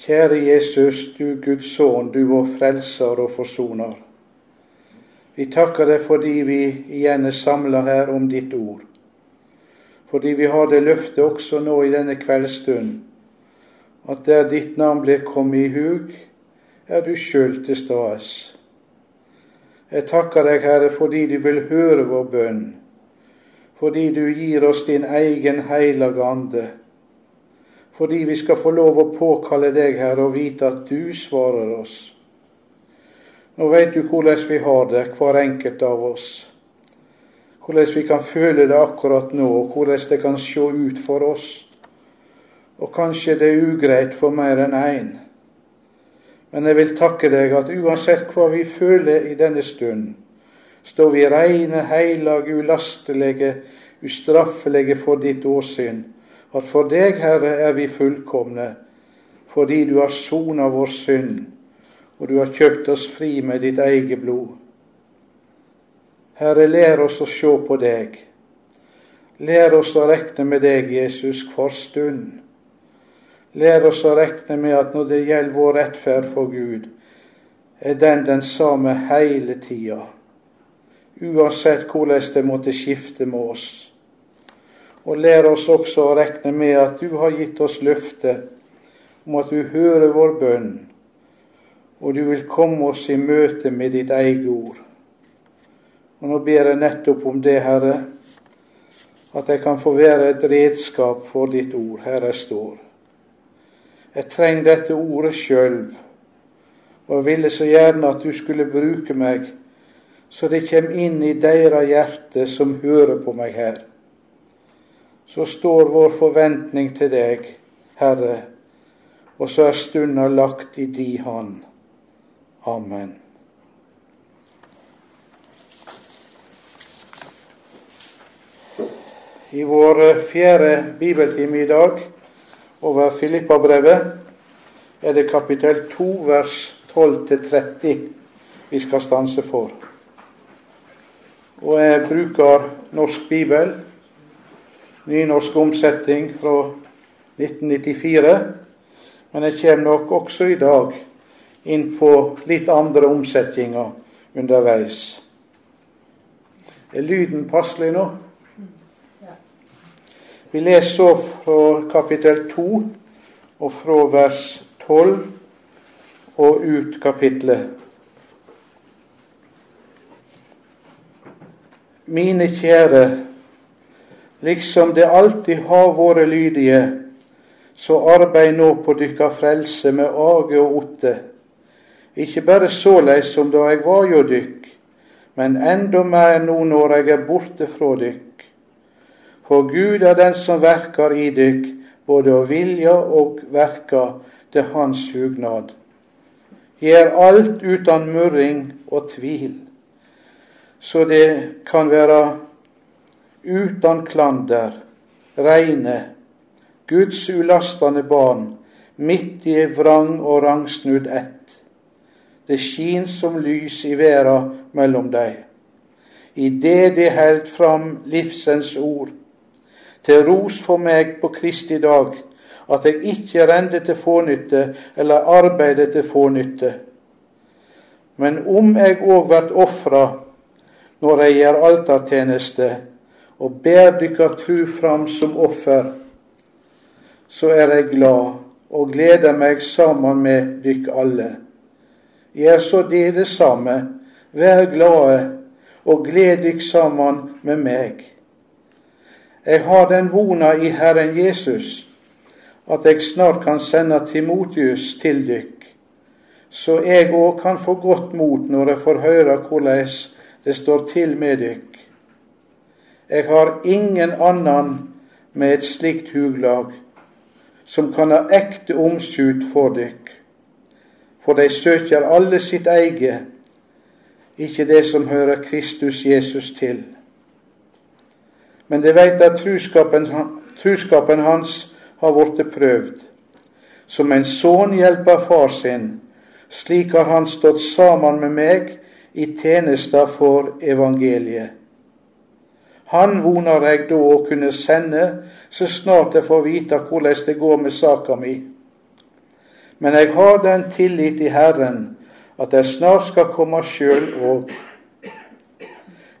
Kjære Jesus, du Guds sønn, du vår frelser og forsoner. Vi takker deg fordi vi igjen er samla her om ditt ord. Fordi vi har det løftet også nå i denne kveldsstund, at der ditt navn blir kommet i hug, er du sjøl til stades. Jeg takker deg, Herre, fordi du vil høre vår bønn, fordi du gir oss din egen hellige ande, fordi vi skal få lov å påkalle deg, Herre, og vite at du svarer oss. Nå veit du hvordan vi har det, hver enkelt av oss. Hvordan vi kan føle det akkurat nå, og hvordan det kan se ut for oss. Og kanskje det er ugreit for mer enn én. En. Men jeg vil takke deg at uansett hva vi føler i denne stund, står vi reine, heilage, ulastelige, ustraffelige for ditt åsyn. At for deg, Herre, er vi fullkomne, fordi du har sona vår synd, og du har kjøpt oss fri med ditt eget blod. Herre, lær oss å se på deg. Lær oss å rekne med deg, Jesus, hver stund. Lær oss å regne med at når det gjelder vår rettferd for Gud, er den den samme hele tida, uansett hvordan det måtte skifte med oss. Og lær oss også å regne med at du har gitt oss løftet om at du hører vår bønn, og du vil komme oss i møte med ditt eget ord. Og Nå ber jeg nettopp om det, Herre, at jeg kan få være et redskap for ditt ord. Her jeg står. Jeg trenger dette ordet sjøl, og jeg ville så gjerne at du skulle bruke meg så det kommer inn i deres hjerte som hører på meg her. Så står vår forventning til deg, Herre, og så er stunda lagt i di hand. Amen. I vår fjerde bibeltime i dag over Filippabrevet er det kapittel 2, vers 12-30 vi skal stanse for. Og jeg bruker norsk bibel, nynorsk omsetning fra 1994. Men jeg kommer nok også i dag inn på litt andre omsetninger underveis. Er lyden passelig nå? Vi leser så fra kapittel 2 og fra vers 12 og ut kapitlet. Mine kjære, liksom det alltid har vært lydige, så arbeid nå på dykka frelse med age og otte. Ikke bare såleis som da jeg var jo dykk, men enda mer nå når jeg er borte fra dykk for Gud er den som verker i dykk, både å vilja og verka til Hans hugnad. Gjør alt uten murring og tvil, så det kan være uten klander, reine, Guds ulastende barn, midt i vrang og rangsnudd ett. Det skin som lys i verda mellom dei. I det de held fram livsens ord, til ros for meg på Kristi dag, at jeg ikke rende til fånytte eller arbeide til fånytte. Men om jeg òg vert ofra når jeg gjør altertjeneste og ber dykka tru fram som offer, så er jeg glad og gleder meg sammen med dykk alle. Gjør så det det samme, vær glade og gled dykk sammen med meg. Jeg har den vona i Herren Jesus at jeg snart kan sende Timotius til dykk, så jeg òg kan få godt mot når jeg får høre hvordan det står til med dykk. Jeg har ingen annen med et slikt huglag som kan ha ekte omsut for dykk, for de søker alle sitt eige, ikke det som hører Kristus Jesus til men de veit at truskapen, truskapen hans har blitt prøvd. Som en sønn hjelper far sin, slik har han stått sammen med meg i tjenesta for evangeliet. Han vonar jeg da å kunne sende så snart jeg får vite hvordan det går med saka mi. men jeg har den tillit i Herren at jeg snart skal komme sjøl òg.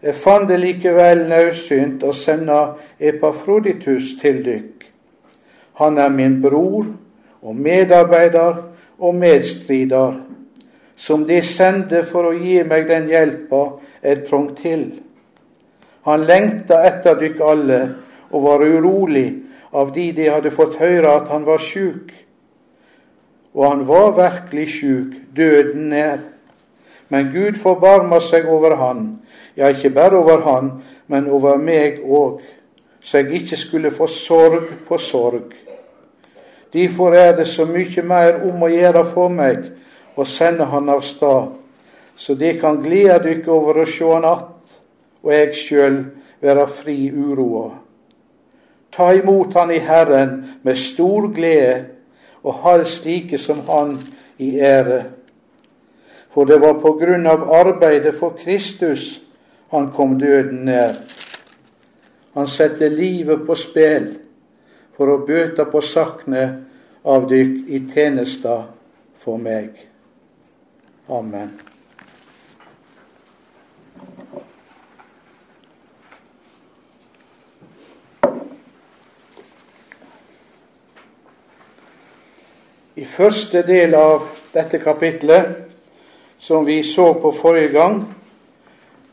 Jeg fant det likevel naudsynt å sende Epafroditus til dykk. Han er min bror og medarbeider og medstrider, som de sendte for å gi meg den hjelpa jeg trong til. Han lengta etter dykk alle og var urolig av de de hadde fått høre at han var sjuk. Og han var virkelig sjuk, døden nær. Men Gud forbarma seg over han, ja, ikke bare over han, men over meg òg, så jeg ikke skulle få sorg på sorg. Derfor er det så mye mer om å gjøre for meg å sende han av stad, så de kan glede dykk over å sjå han att, og jeg sjøl være fri uroa. Ta imot Han i Herren med stor glede, og hold slike som Han i ære. For det var på grunn av arbeidet for Kristus han kom døden nær. Han satte livet på spill for å bøte på saknet av dykk i tjenesta for meg. Amen. I første del av dette kapitlet, som vi så på forrige gang,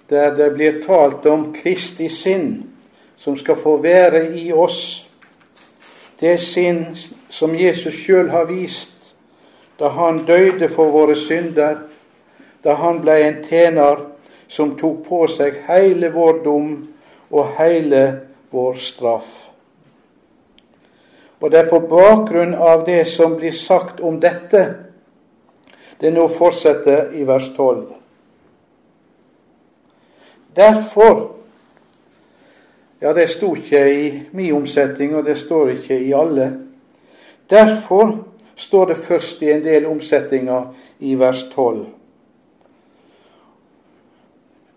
der det blir talt om Kristi sinn som skal få være i oss, det sinn som Jesus sjøl har vist da han døde for våre synder, da han ble en tjener som tok på seg hele vår dom og hele vår straff. Og det er på bakgrunn av det som blir sagt om dette, det nå fortsetter i vers 12. Derfor Ja, det sto ikke i min omsetning, og det står ikke i alle. Derfor står det først i en del omsetninger i vers 12.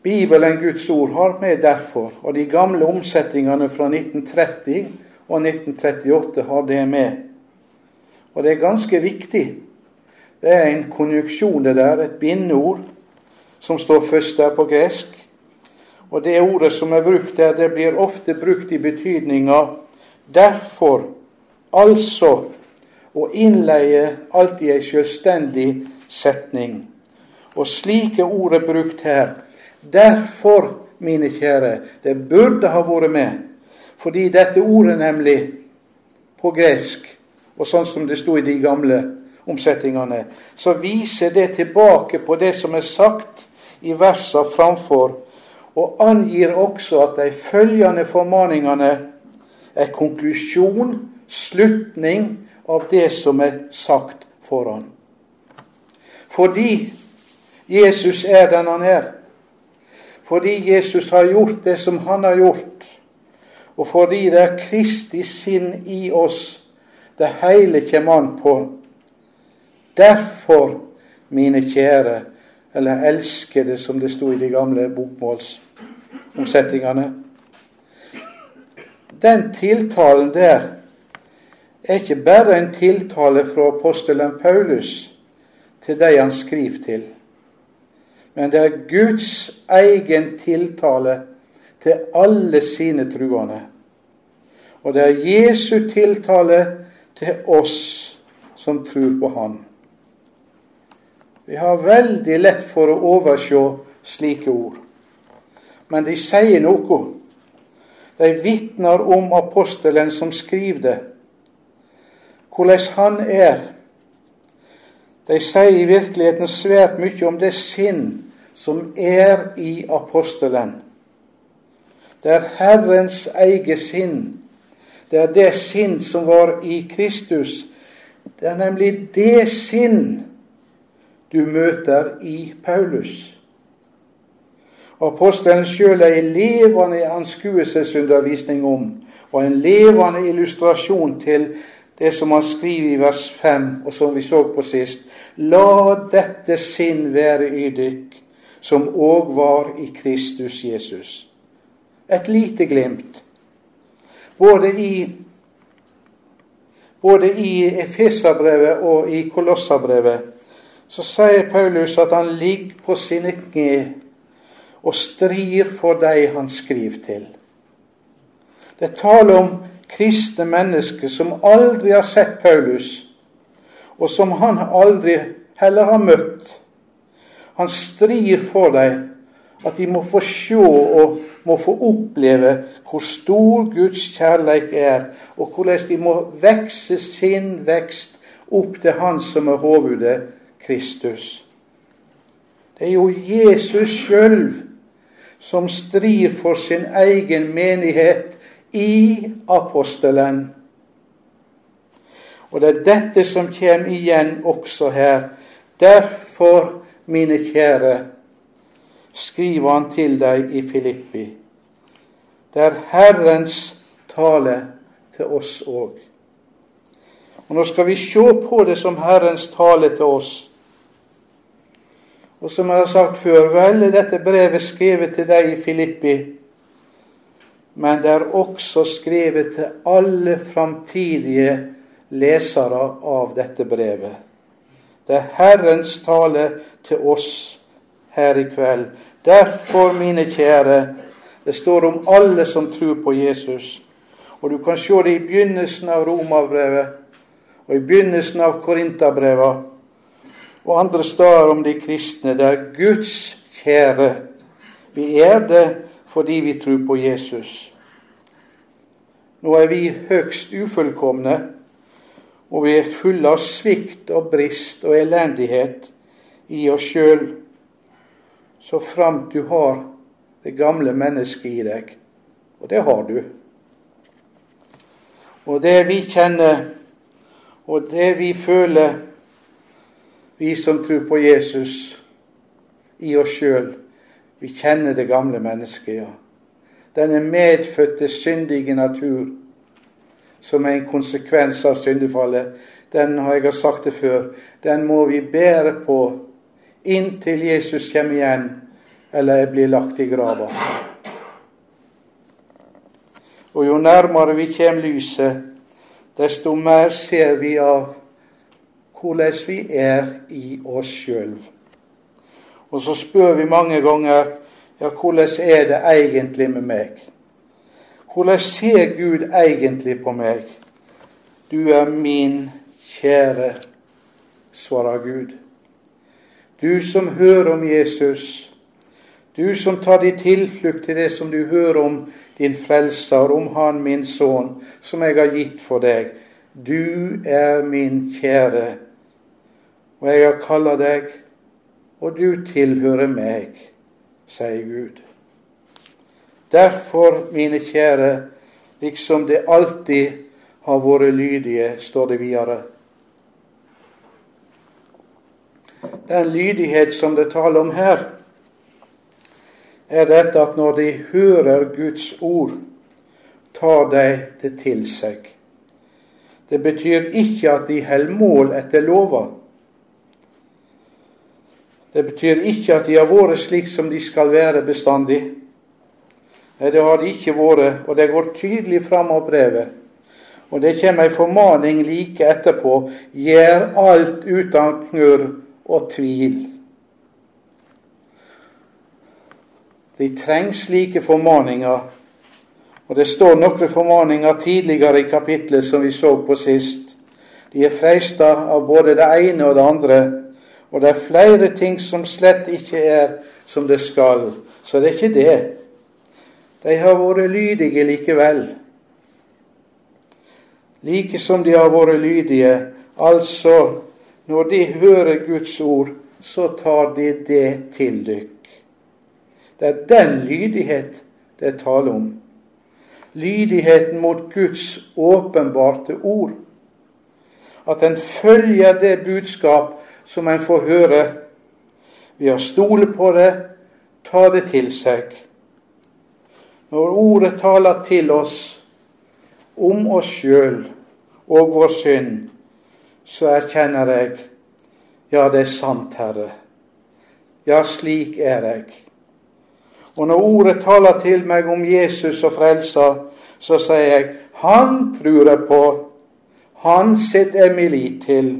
Bibelen, Guds ord, har med 'derfor', og de gamle omsetningene fra 1930 og 1938 har det med. Og det er ganske viktig. Det er en konjunksjon, det der, et bindeord, som står først der på gresk. Og det ordet som er brukt der, det blir ofte brukt i betydninga derfor, altså, å innleie alltid ei selvstendig setning. Og slike ord er brukt her. Derfor, mine kjære, det burde ha vært med fordi dette ordet nemlig på gresk, og sånn som det sto i de gamle omsetningene, så viser det tilbake på det som er sagt i versa framfor, og angir også at de følgende formaningene er konklusjon, slutning av det som er sagt foran. Fordi Jesus er den han er, fordi Jesus har gjort det som han har gjort, og fordi det er Kristi sinn i oss det hele kommer an på. Derfor, mine kjære, eller elskede, som det sto i de gamle bokmålsomsetningene Den tiltalen der er ikke bare en tiltale fra apostelen Paulus til de han skriver til, men det er Guds egen tiltale til alle sine truende. Og det er Jesu tiltale til oss som tror på Han. Vi har veldig lett for å overse slike ord. Men de sier noe. De vitner om apostelen som skriver det, hvordan han er. De sier i virkeligheten svært mye om det sinn som er i apostelen. Det er Herrens eget sinn. Det er det sinn som var i Kristus. Det er nemlig det sinn du møter i Paulus. Apostelen sjøl er en levende anskuelsesundervisning om, og en levende illustrasjon til det som han skriver i vers 5, og som vi så på sist. La dette sinn være i dykk, som òg var i Kristus Jesus et lite glimt. Både i både i Efeserbrevet og i Kolossabrevet, så sier Paulus at han ligger på sine kne og strir for de han skriver til. Det er tale om kristne mennesker som aldri har sett Paulus, og som han aldri heller har møtt. Han strir for dem at de må få se og må få oppleve hvor stor Guds kjærlighet er, og hvordan de må vekse sin vekst opp til Han som er hovedet, Kristus. Det er jo Jesus sjøl som strir for sin egen menighet i apostelen. Og det er dette som kommer igjen også her. Derfor, mine kjære, skriver han til deg i Filippi. Det er Herrens tale til oss òg. Og nå skal vi se på det som Herrens tale til oss. Og som jeg har sagt før, vel er dette brevet skrevet til deg i Filippi, men det er også skrevet til alle framtidige lesere av dette brevet. Det er Herrens tale til oss her i kveld. Derfor, mine kjære, det står om alle som tror på Jesus. Og du kan se det i begynnelsen av Romabrevet og i begynnelsen av Korintabrevet og andre steder om de kristne. Det er Guds kjære. Vi er det fordi vi tror på Jesus. Nå er vi høgst ufullkomne, og vi er fulle av svikt og brist og elendighet i oss sjøl, så framt du har det gamle mennesket i deg. Og det har du. Og det vi kjenner, og det vi føler, vi som tror på Jesus, i oss sjøl, vi kjenner det gamle mennesket, ja. Denne medfødte syndige natur som er en konsekvens av syndefallet, den har jeg sagt det før, den må vi bære på inntil Jesus kommer igjen eller jeg blir lagt i grava. Og jo nærmere vi kommer lyset, desto mer ser vi av hvordan vi er i oss sjøl. Og så spør vi mange ganger ja, hvordan er det egentlig med meg? Hvordan ser Gud egentlig på meg? Du er min kjære, svarer Gud. Du som hører om Jesus, du som tar din tilflukt til det som du hører om din frelser, om Han min sønn, som jeg har gitt for deg. Du er min kjære, og jeg har kalla deg, og du tilhører meg, sier Gud. Derfor, mine kjære, liksom det alltid har vært lydige, står det videre. Den lydighet som det taler om her, er dette at når de hører Guds ord, tar de det til seg. Det betyr ikke at de holder mål etter lova. Det betyr ikke at de har vært slik som de skal være bestandig. Nei, det har de ikke vært, og det går tydelig fram av brevet. Og det kommer ei formaning like etterpå. Gjør alt uten knurr og tvil. Vi trenger slike formaninger. Og det står noen formaninger tidligere i kapitlet som vi så på sist. De er freista av både det ene og det andre. Og det er flere ting som slett ikke er som det skal. Så det er ikke det. De har vært lydige likevel. Like som de har vært lydige. Altså, når de hører Guds ord, så tar de det til dykk. Det er den lydighet det er tale om. Lydigheten mot Guds åpenbarte ord. At en følger det budskap som en får høre. Ved å stole på det, ta det til seg. Når ordet taler til oss om oss sjøl og vår synd, så erkjenner jeg ja, det er sant, Herre. Ja, slik er jeg. Og når ordet taler til meg om Jesus og frelsa, så sier jeg han tror jeg på. Han sitter jeg min lit til.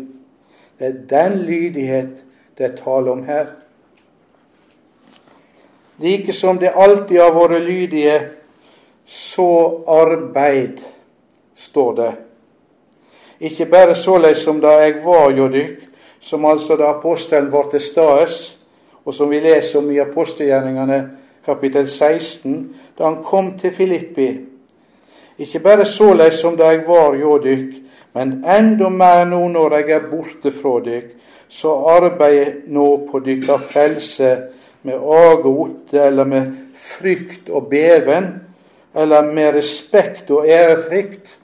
Det er den lydighet det er tale om her. Like som det alltid har vært lydige, så arbeid, står det. Ikke bare såleis som da jeg var hjå dykk, som altså da apostelen var til stades, og som vi leser om i apostelgjerningene kapittel 16, da han kom til Filippi. Ikke bare såleis som da jeg var hjå dykk, men enda mer nå når jeg er borte fra dykk, så arbeider nå på dykka frelse med agot, eller med frykt og beven, eller med respekt og ærefrykt.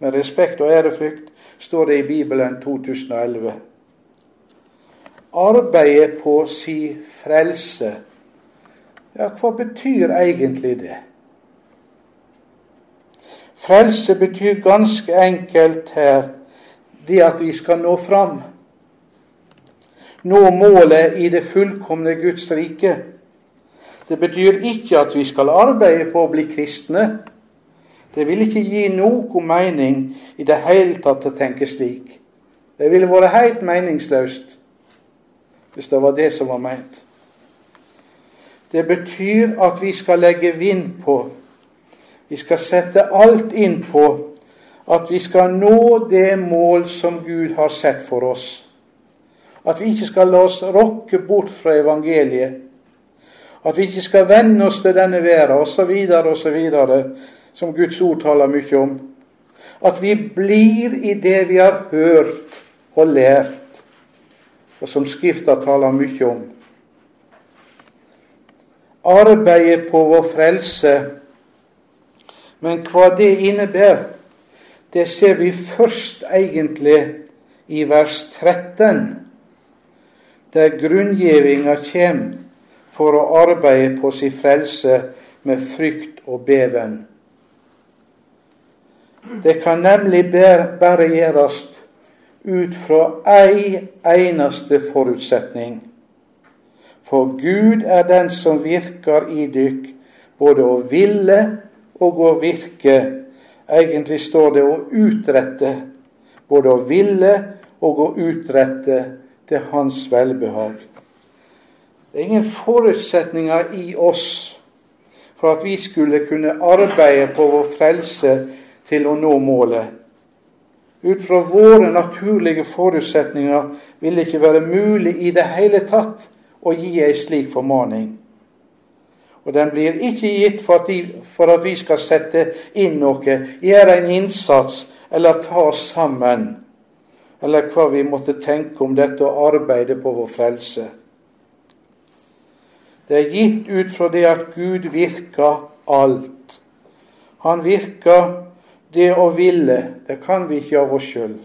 Med respekt og ærefrykt står det i Bibelen 2011. Arbeidet på si frelse. Ja, hva betyr egentlig det? Frelse betyr ganske enkelt her det at vi skal nå fram. Nå målet i det fullkomne Guds rike. Det betyr ikke at vi skal arbeide på å bli kristne. Det vil ikke gi noe mening i det hele tatt å tenke slik. Det ville vært helt meningsløst hvis det var det som var meint. Det betyr at vi skal legge vind på, vi skal sette alt inn på at vi skal nå det mål som Gud har sett for oss. At vi ikke skal la oss rokke bort fra evangeliet. At vi ikke skal venne oss til denne verden osv., osv., som Guds ord taler mye om. At vi blir i det vi har hørt og lært og som Skrifta taler mye om. Arbeidet på vår frelse, men hva det innebærer, det ser vi først egentlig i vers 13, der grunngivinga kommer for å arbeide på sin frelse med frykt og beven. Det kan nemlig bare gjøres ut fra ei eneste forutsetning. For Gud er den som virker i dykk, både å ville og å virke. Egentlig står det å utrette, både å ville og å utrette til Hans velbehag. Det er ingen forutsetninger i oss for at vi skulle kunne arbeide på vår frelse til å nå målet. Ut fra våre naturlige forutsetninger vil det ikke være mulig i det hele tatt å gi ei slik formaning. Og den blir ikke gitt for at, de, for at vi skal sette inn noe, gjøre en innsats eller ta oss sammen, eller hva vi måtte tenke om dette og arbeide på vår frelse. Det er gitt ut fra det at Gud virker alt. Han virker det å ville, det kan vi ikke av oss sjøl.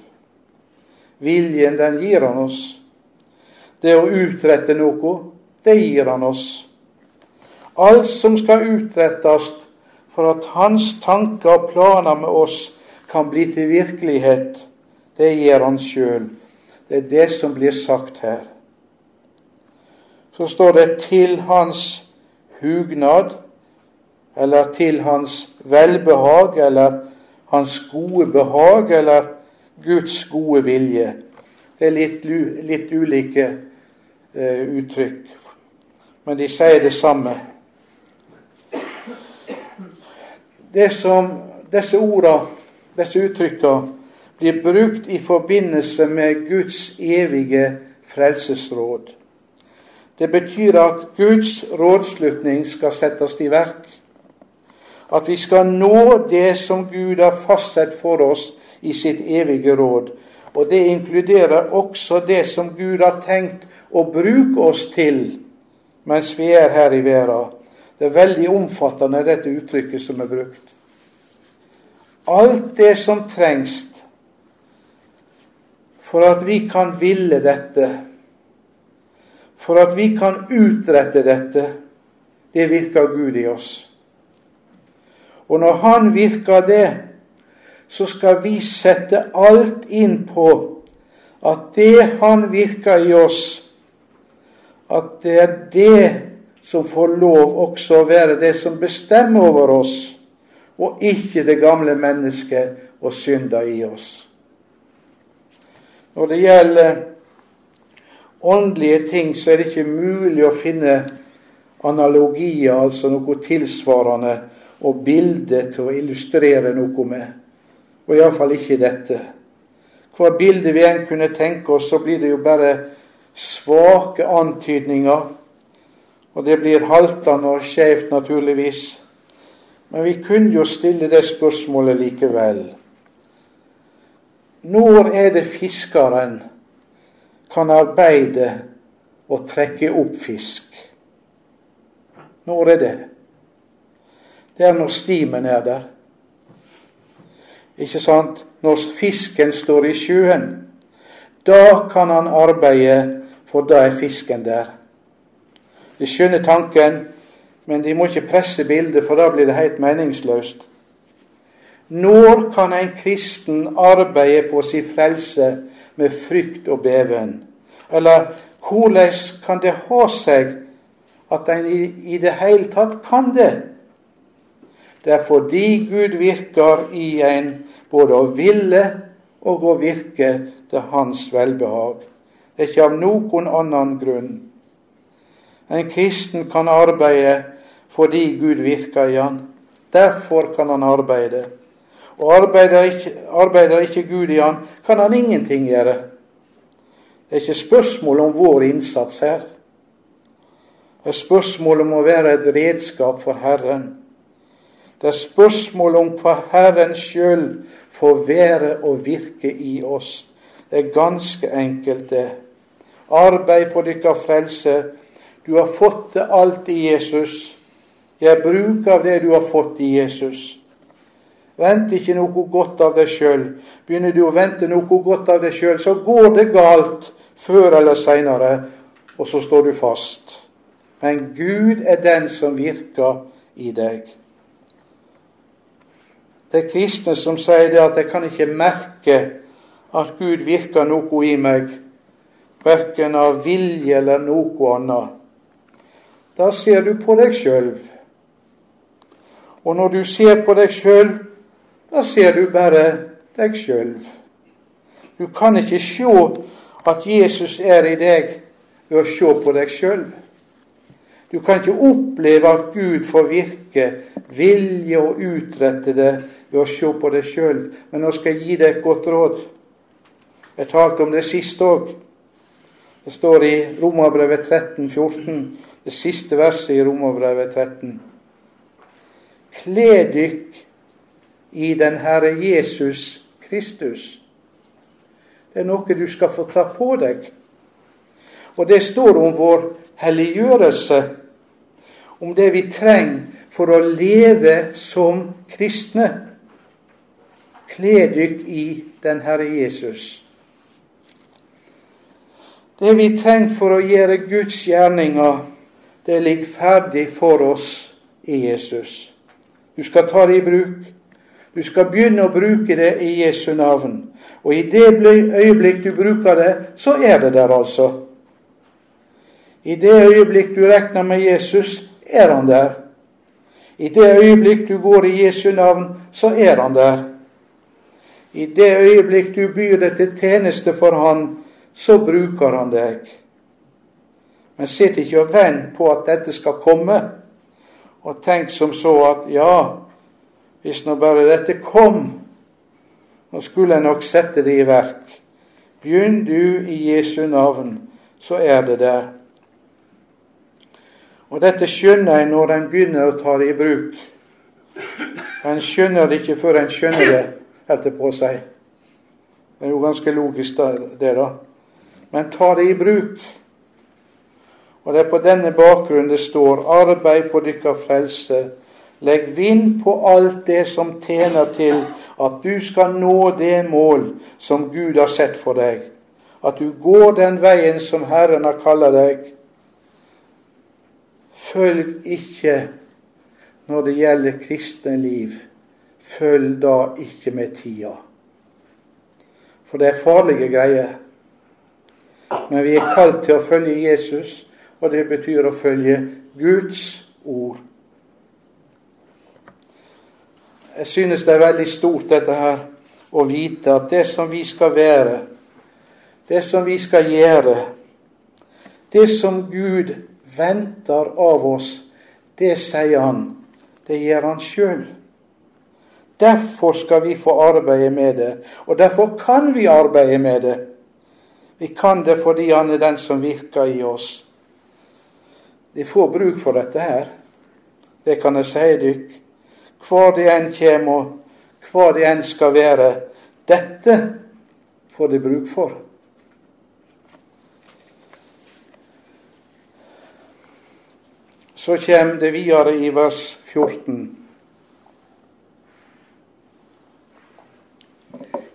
Viljen, den gir han oss. Det å utrette noe, det gir han oss. Alt som skal utrettes for at hans tanker og planer med oss kan bli til virkelighet, det gjør han sjøl. Det er det som blir sagt her. Så står det 'til hans hugnad', eller 'til hans velbehag', eller hans gode behag eller Guds gode vilje. Det er litt, litt ulike eh, uttrykk, men de sier det samme. Det som disse ordene, disse uttrykkene, blir brukt i forbindelse med Guds evige frelsesråd. Det betyr at Guds rådslutning skal settes i verk at vi skal nå det som Gud har fastsatt for oss i sitt evige råd. Og det inkluderer også det som Gud har tenkt å bruke oss til mens vi er her i verden. Det er veldig omfattende, dette uttrykket som er brukt. Alt det som trengs for at vi kan ville dette, for at vi kan utrette dette, det virker Gud i oss. Og når Han virker det, så skal vi sette alt inn på at det Han virker i oss, at det er det som får lov også å være det som bestemmer over oss, og ikke det gamle mennesket og synda i oss. Når det gjelder åndelige ting, så er det ikke mulig å finne analogier, altså noe tilsvarende, og bilde til å illustrere noe med. Og iallfall ikke dette. Hva bilde vi enn kunne tenke oss, så blir det jo bare svake antydninger. Og det blir haltende og skjevt, naturligvis. Men vi kunne jo stille det spørsmålet likevel. Når er det fiskeren kan arbeide og trekke opp fisk? Når er det? Det er når stimen er der. Ikke sant? Når fisken står i sjøen. Da kan han arbeide, for da er fisken der. De skjønner tanken, men de må ikke presse bildet, for da blir det helt meningsløst. Når kan en kristen arbeide på sin frelse med frykt og beven? Eller hvordan kan det ha seg at en i, i det hele tatt kan det? Det er fordi Gud virker i en både å ville og å virke til Hans velbehag. Det er ikke av noen annen grunn. En kristen kan arbeide fordi Gud virker i han. Derfor kan han arbeide. Og arbeider ikke, arbeider ikke Gud i han, kan han ingenting gjøre. Det er ikke spørsmål om vår innsats her. Det er spørsmål om å være et redskap for Herren. Det er spørsmål om hva Herren sjøl får være og virke i oss. Det er ganske enkelt, det. Arbeid på dykkar frelse. Du har fått det alt i Jesus. Jeg bruker det du har fått i Jesus. Vent ikke noe godt av deg sjøl. Begynner du å vente noe godt av deg sjøl, så går det galt før eller seinere, og så står du fast. Men Gud er den som virker i deg. Det er kristne som sier det at jeg kan ikke merke at Gud virker noe i meg, verken av vilje eller noe annet. Da ser du på deg sjøl. Og når du ser på deg sjøl, da ser du bare deg sjøl. Du kan ikke se at Jesus er i deg ved å se på deg sjøl. Du kan ikke oppleve at Gud får virke, vilje og utrette det ved å se på deg sjøl. Men nå skal jeg gi deg et godt råd. Jeg talte om det sist òg. Det står i Romerbrevet 13, 14, det siste verset i Romerbrevet 13. Kle dykk i den Herre Jesus Kristus. Det er noe du skal få ta på deg. Og det står om vår helliggjørelse, om det vi trenger for å leve som kristne. Kle dykk i den Herre Jesus. Det vi trenger for å gjøre Guds gjerninger, det ligger ferdig for oss i Jesus. Du skal ta det i bruk. Du skal begynne å bruke det i Jesu navn. Og i det øyeblikk du bruker det, så er det der, altså. I det øyeblikk du regner med Jesus, er han der. I det øyeblikk du går i Jesu navn, så er han der. I det øyeblikk du byr deg til tjeneste for Han, så bruker han deg. Men sitt ikke og vent på at dette skal komme, og tenk som så at ja, hvis nå bare dette kom, nå skulle jeg nok sette det i verk. Begynn du i Jesu navn, så er det der. Og dette skjønner en når en begynner å ta det i bruk. En skjønner det ikke før en skjønner det, holdt jeg på å si. Det er jo ganske logisk, det, da. Men ta det i bruk. Og det er på denne bakgrunn det står 'Arbeid på dykkar frelse' Legg vind på alt det som tjener til at du skal nå det mål som Gud har sett for deg. At du går den veien som Herren har kalla deg. Følg ikke når det gjelder kristne liv. Følg da ikke med tida. For det er farlige greier. Men vi er kalt til å følge Jesus, og det betyr å følge Guds ord. Jeg synes det er veldig stort, dette her, å vite at det som vi skal være, det som vi skal gjøre, det som Gud venter av oss, det sier han, det gjør han sjøl. Derfor skal vi få arbeide med det, og derfor kan vi arbeide med det. Vi kan det fordi han er den som virker i oss. De får bruk for dette her. Det kan jeg si dykk. Hvor de enn kjem, og hvor de enn skal være. Dette får de bruk for. Så kommer det videre i vers 14.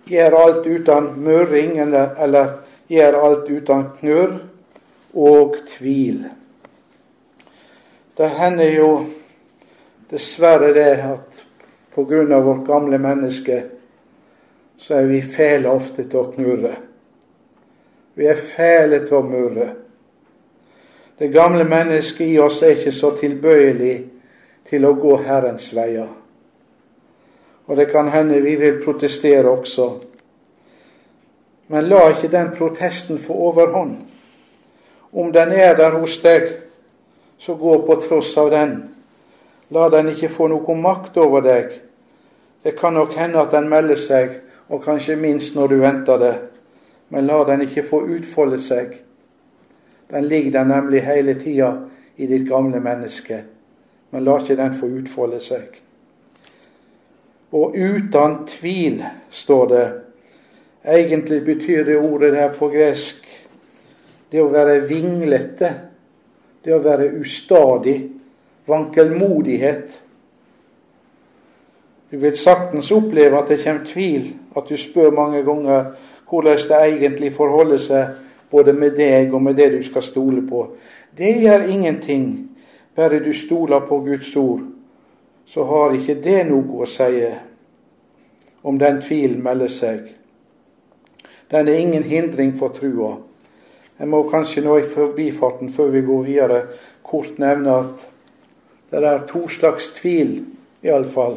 Gjør alt uten murring, eller, eller gjør alt uten knurr og tvil. Det hender jo dessverre det at av vårt gamle menneske så er vi fæle ofte til å knurre. Vi er fæle til å murre. Det gamle mennesket i oss er ikke så tilbøyelig til å gå Herrens veier. Og det kan hende vi vil protestere også. Men la ikke den protesten få overhånd. Om den er der hos deg, så gå på tross av den. La den ikke få noe makt over deg. Det kan nok hende at den melder seg, og kanskje minst når du venter det. Men la den ikke få utfolde seg. Den ligger der nemlig hele tida i ditt gamle menneske. Men la ikke den få utfolde seg. Og uten tvil, står det. Egentlig betyr det ordet her på gresk det å være vinglete det å være ustadig, vankelmodighet. Du vil saktens oppleve at det kommer tvil, at du spør mange ganger hvordan det egentlig forholder seg både med deg og med det du skal stole på. Det gjør ingenting, bare du stoler på Guds ord. Så har ikke det noe å si om den tvilen melder seg. Den er ingen hindring for trua. Jeg må kanskje nå i forbifarten, før vi går videre, kort nevne at det er to slags tvil, iallfall.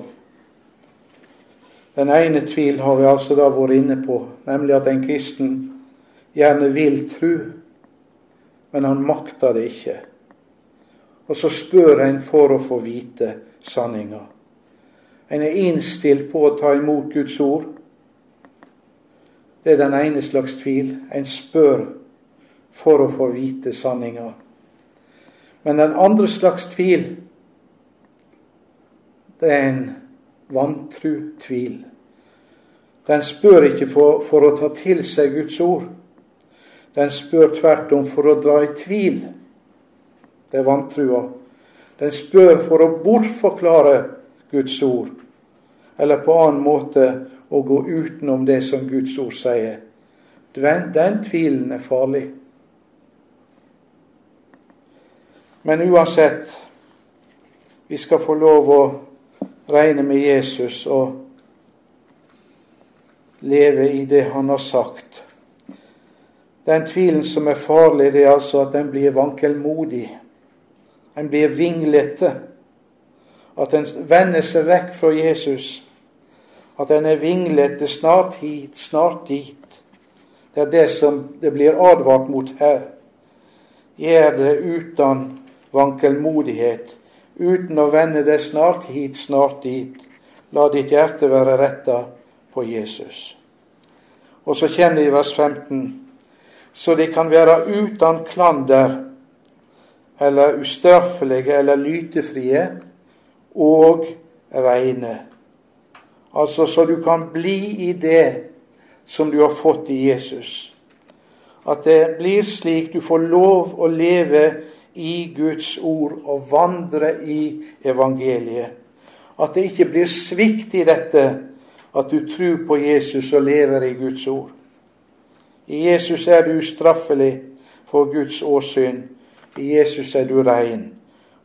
Den ene tvil har vi altså da vært inne på, nemlig at en kristen gjerne vil tro, men han makter det ikke. Og så spør en for å få vite sanninga. En er innstilt på å ta imot Guds ord. Det er den ene slags tvil. En spør for å få vite sanninga. Men den andre slags tvil, det er en vantru tvil. Den spør ikke for, for, å ta til seg Guds ord. Den spør tvert om for å dra i tvil. Det er vantrua. Den spør for å bortforklare Guds ord, eller på annen måte å gå utenom det som Guds ord sier. Den, den tvilen er farlig. Men uansett, vi skal få lov å regne med Jesus og leve i det han har sagt. Den tvilen som er farlig, det er altså at den blir vankelmodig. Den blir vinglete. At en vender seg vekk fra Jesus. At en er vinglete snart hit, snart dit. Det er det som det blir advart mot her. Gjør det uten vankelmodighet, uten å vende det snart hit, snart dit. La ditt hjerte være retta på Jesus. Og så kommer det i vers 15. Så de kan være uten klander eller ustraffelige eller lytefrie og reine. Altså så du kan bli i det som du har fått i Jesus. At det blir slik du får lov å leve i Guds ord og vandre i evangeliet. At det ikke blir svikt i dette at du tror på Jesus og lever i Guds ord. I Jesus er du ustraffelig for Guds åsyn. I Jesus er du rein.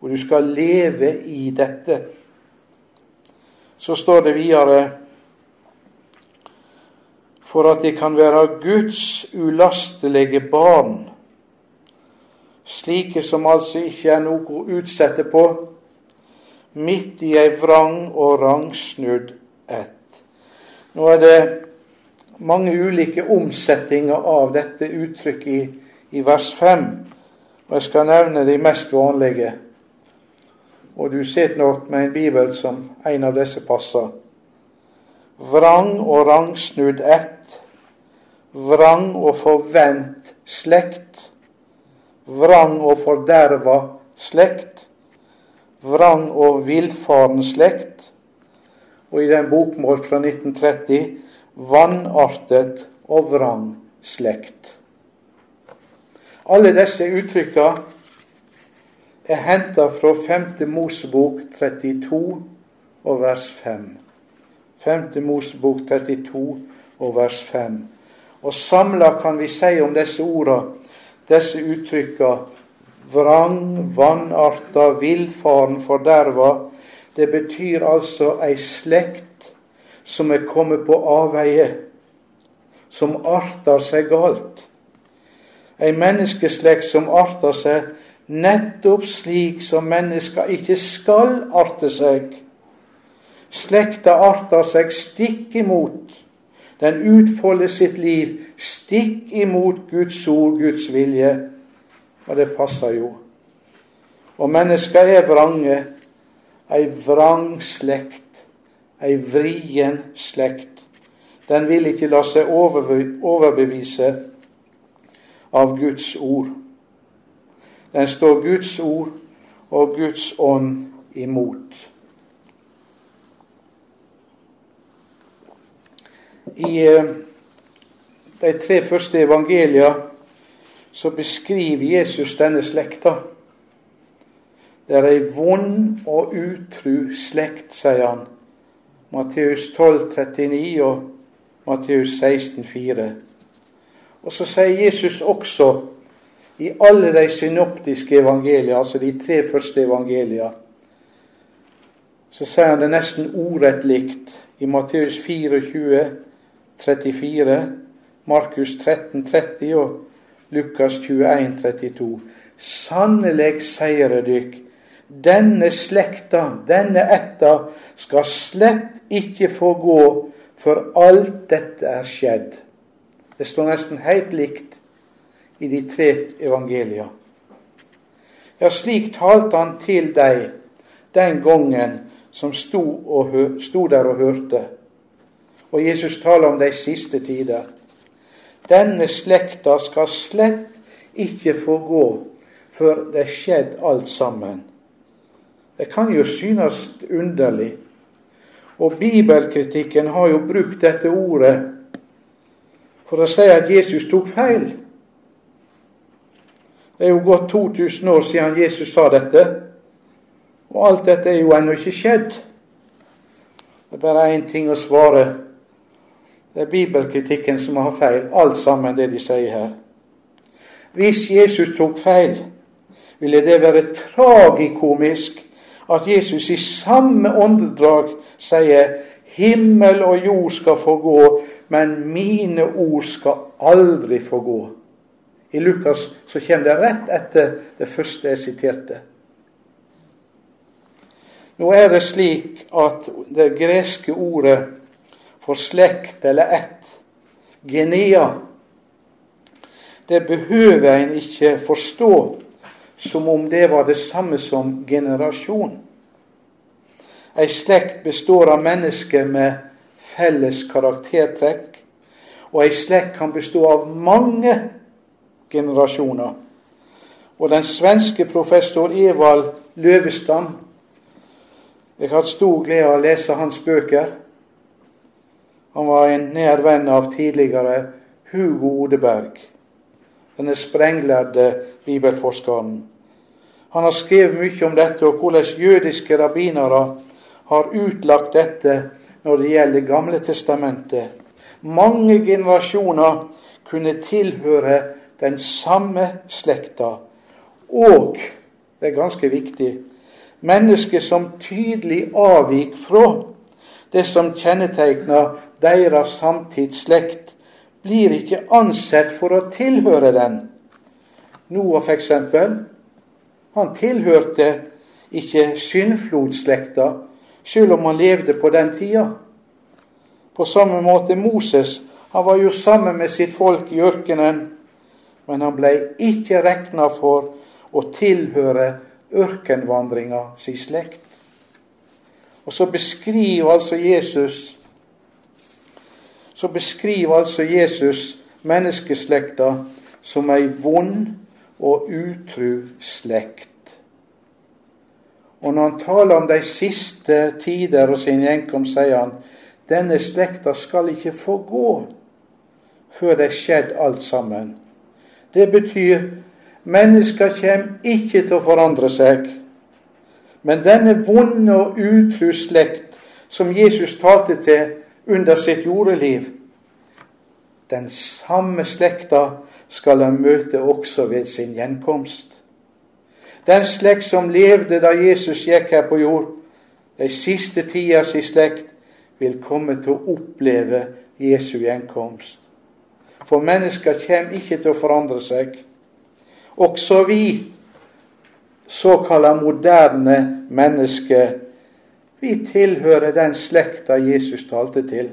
Og du skal leve i dette. Så står det videre for at de kan være Guds ulastelige barn slike som altså ikke er noe å utsette på, midt i ei vrang og rangsnudd ett. Nå er det mange ulike omsetninger av dette uttrykket i, i vers 5. Og jeg skal nevne de mest vanlige. Og du sitter nok med en bibel som en av disse passer. Vrang og rangsnudd ett. Vrang og forvent slekt. Vrang og forderva slekt. Vrang og villfaren slekt. Og i den bokmål fra 1930 vannartet og vrang slekt. Alle disse uttrykka er henta fra 5. Mosebok 32 og vers 5. 5. Mosebok 32 og vers 5. Og samla kan vi si om disse orda, disse uttrykka, vrang, vanarta, villfaren, forderva, det betyr altså ei slekt som er kommet på avveie, som arter seg galt. Ei menneskeslekt som arter seg nettopp slik som mennesker ikke skal arte seg Slekta arter seg stikk imot. Den utfolder sitt liv stikk imot Guds ord, Guds vilje. Og det passer jo. Og mennesker er vrange. Ei vrang slekt. Ei vrien slekt. Den vil ikke la seg overbevise av Guds ord. Den står Guds ord og Guds ånd imot. I eh, de tre første evangelia så beskriver Jesus denne slekta. Det er ei vond og utru slekt, sier han. Matteus 12, 39 og Matteus 16, 4. Og så sier Jesus også i alle de synoptiske evangelia, altså de tre første evangelia, så sier han det nesten ordrett likt. I Matteus 24, 34, Markus 13, 30 og Lukas 21, 32. Sannelig sier dykk, denne slekta, denne ætta, skal slett ikke få gå før alt dette er skjedd. Det står nesten helt likt i de tre evangelia. Ja, slik talte han til deg den gangen som sto, og, sto der og hørte. Og Jesus taler om de siste tider. Denne slekta skal slett ikke få gå før det er skjedd alt sammen. Det kan jo synes underlig. Og bibelkritikken har jo brukt dette ordet for å si at Jesus tok feil. Det er jo gått 2000 år siden Jesus sa dette, og alt dette er jo ennå ikke skjedd. Det er bare én ting å svare det er bibelkritikken som har feil, alt sammen det de sier her. Hvis Jesus tok feil, ville det være tragikomisk at Jesus i samme åndedrag sier himmel og jord skal få gå, men mine ord skal aldri få gå. I Lukas så kommer det rett etter det første jeg siterte. Nå er det slik at det greske ordet for slekt eller ett. Genea. Det behøver en ikke forstå som om det var det samme som generasjon. Ei slekt består av mennesker med felles karaktertrekk, og ei slekt kan bestå av mange generasjoner. Og den svenske professor Evald Løvestam Jeg har hatt stor glede av å lese hans bøker. Han var en nær venn av tidligere Hugo Odeberg, denne sprenglærde bibelforskeren. Han har skrevet mye om dette, og hvordan jødiske rabbinere har utlagt dette når det gjelder Gamle testamentet. Mange generasjoner kunne tilhøre den samme slekta. Og, det er ganske viktig, mennesker som tydelig avvik fra det som kjennetegner deres samtidsslekt, blir ikke ansett for å tilhøre den. Noah, f.eks., han tilhørte ikke syndflodslekta, selv om han levde på den tida. På samme måte Moses, Han var jo sammen med sitt folk i ørkenen, men han ble ikke regna for å tilhøre ørkenvandringa si slekt. Og så beskriver altså Jesus så beskriver altså Jesus menneskeslekta som ei vond og utru slekt. Og når han taler om de siste tider og sin gjenkomst, sier han denne slekta skal ikke få gå før det er skjedd alt sammen. Det betyr mennesker kommer ikke til å forandre seg. Men denne vonde og utru slekt som Jesus talte til under sitt jordeliv, den samme slekta skal han møte også ved sin gjenkomst. Den slekt som levde da Jesus gikk her på jord, de siste tidas i slekt, vil komme til å oppleve Jesu gjenkomst. For mennesker kommer ikke til å forandre seg. Også vi, såkalla moderne mennesker, vi tilhører den slekta Jesus talte til.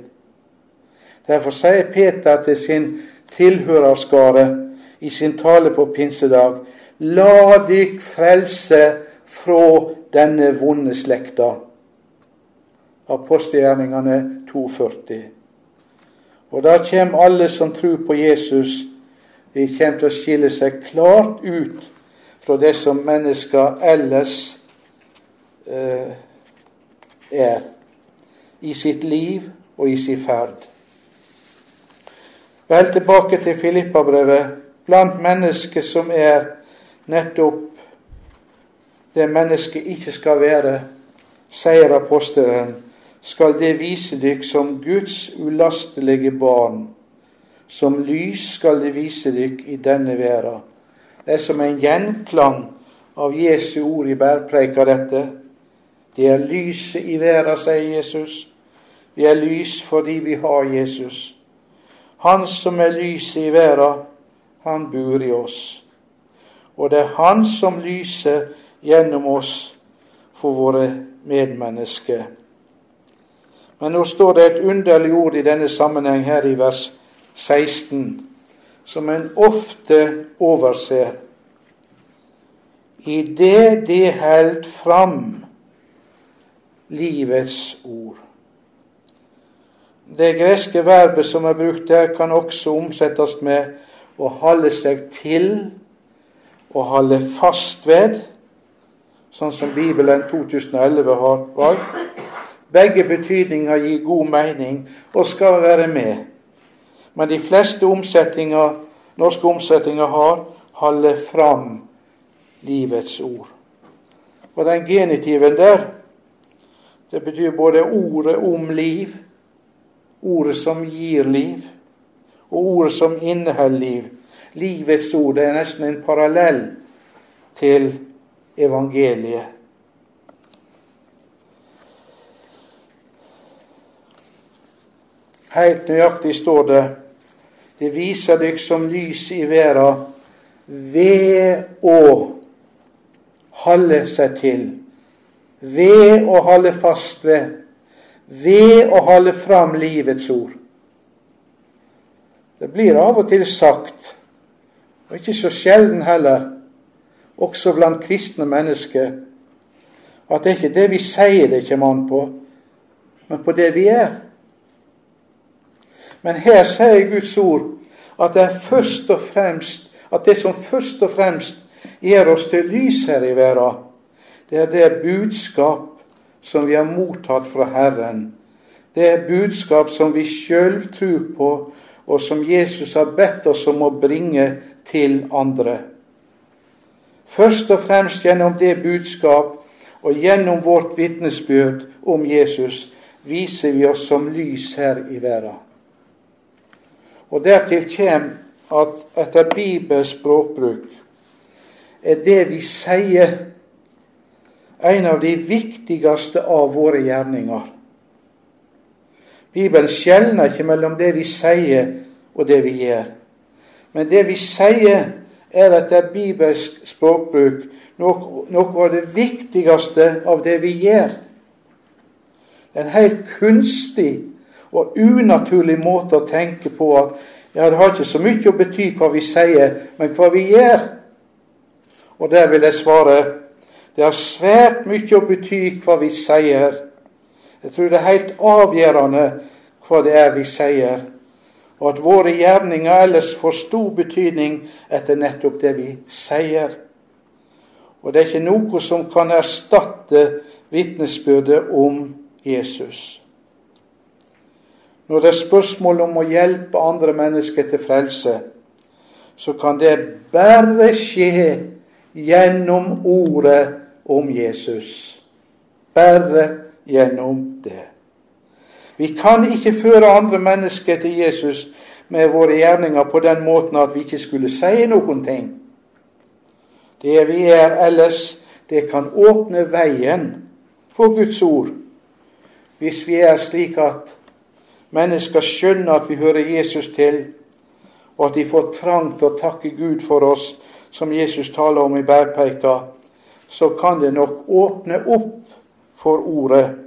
Derfor sier Peter til sin tilhørerskare i sin tale på pinsedag La dykk frelse fra denne vonde slekta. Apostelgjerningene 2,40. Og da kommer alle som tror på Jesus, de kommer til å skille seg klart ut fra det som mennesker ellers eh, er i sitt liv og i sin ferd. Vel tilbake til Filippabrevet. Blant mennesker som er nettopp det mennesket ikke skal være, sier apostelen, skal det vise dykk som Guds ulastelige barn. Som lys skal det vise dykk i denne verda. Det er som en gjenklang av Jesu ord i bærpreika, dette. Det er lyset i verda, sier Jesus. Vi er lys fordi vi har Jesus. Han som er lyset i verda, han bor i oss og det er Han som lyser gjennom oss for våre medmennesker. Men nå står det et underlig ord i denne sammenheng her i vers 16, som en ofte overser. I det de held fram livets ord. Det greske verbet som er brukt der, kan også omsettes med å holde seg til å holde fast ved, sånn som Bibelen 2011 har valgt. Begge betydninger gir god mening og skal være med. Men de fleste omsetninger, norske omsetninger har 'holde fram livets ord'. Og den genitiven der, det betyr både ordet om liv, ordet som gir liv, og ordet som inneholder liv livets ord. Det er nesten en parallell til evangeliet. Helt nøyaktig står det det viser dykk som lys i verda ved å holde seg til, ved å holde fast ved, ved å holde fram livets ord. Det blir av og til sagt og ikke så sjelden heller, også blant kristne mennesker, at det er ikke det vi sier det kommer an på, men på det vi er. Men her sier Guds ord at det først og fremst at det som først og fremst gjør oss til lys her i verden, det er det budskap som vi har mottatt fra Herren. Det er budskap som vi sjøl tror på, og som Jesus har bedt oss om å bringe til andre. Først og fremst gjennom det budskap og gjennom vårt vitnesbyrd om Jesus viser vi oss som lys her i verden. Og dertil kommer at etter Bibels språkbruk er det vi sier, en av de viktigste av våre gjerninger. Bibelen skjelner ikke mellom det vi sier og det vi gjør. Men det vi sier, er at det er bibelsk språkbruk noe, av det viktigste av det vi gjør. Det er en helt kunstig og unaturlig måte å tenke på at ja, det har ikke så mye å bety hva vi sier, men hva vi gjør. Og der vil jeg svare det har svært mye å bety hva vi sier. Jeg tror det er helt avgjørende hva det er vi sier, og at våre gjerninger ellers får stor betydning etter nettopp det vi sier. Og det er ikke noe som kan erstatte vitnesbyrdet om Jesus. Når det er spørsmål om å hjelpe andre mennesker til frelse, så kan det bare skje gjennom ordet om Jesus. Bare gjennom det. Vi kan ikke føre andre mennesker til Jesus med våre gjerninger på den måten at vi ikke skulle si noen ting. Det vi er ellers, det kan åpne veien for Guds ord, hvis vi er slik at mennesker skjønner at vi hører Jesus til, og at de får trang til å takke Gud for oss, som Jesus taler om i bergpeika, så kan det nok åpne opp for ordet.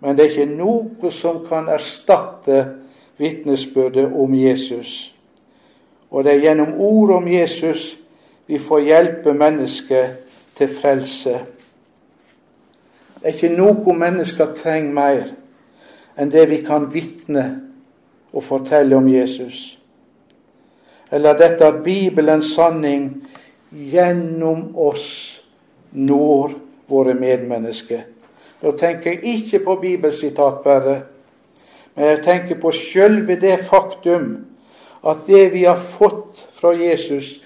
Men det er ikke noe som kan erstatte vitnesbyrdet om Jesus. Og det er gjennom ord om Jesus vi får hjelpe mennesket til frelse. Det er ikke noe mennesker trenger mer enn det vi kan vitne og fortelle om Jesus. Eller dette at Bibelens sanning gjennom oss når våre medmennesker. Da tenker jeg ikke på bibelsitat bare, men jeg tenker på sjølve det faktum at det vi har fått fra Jesus,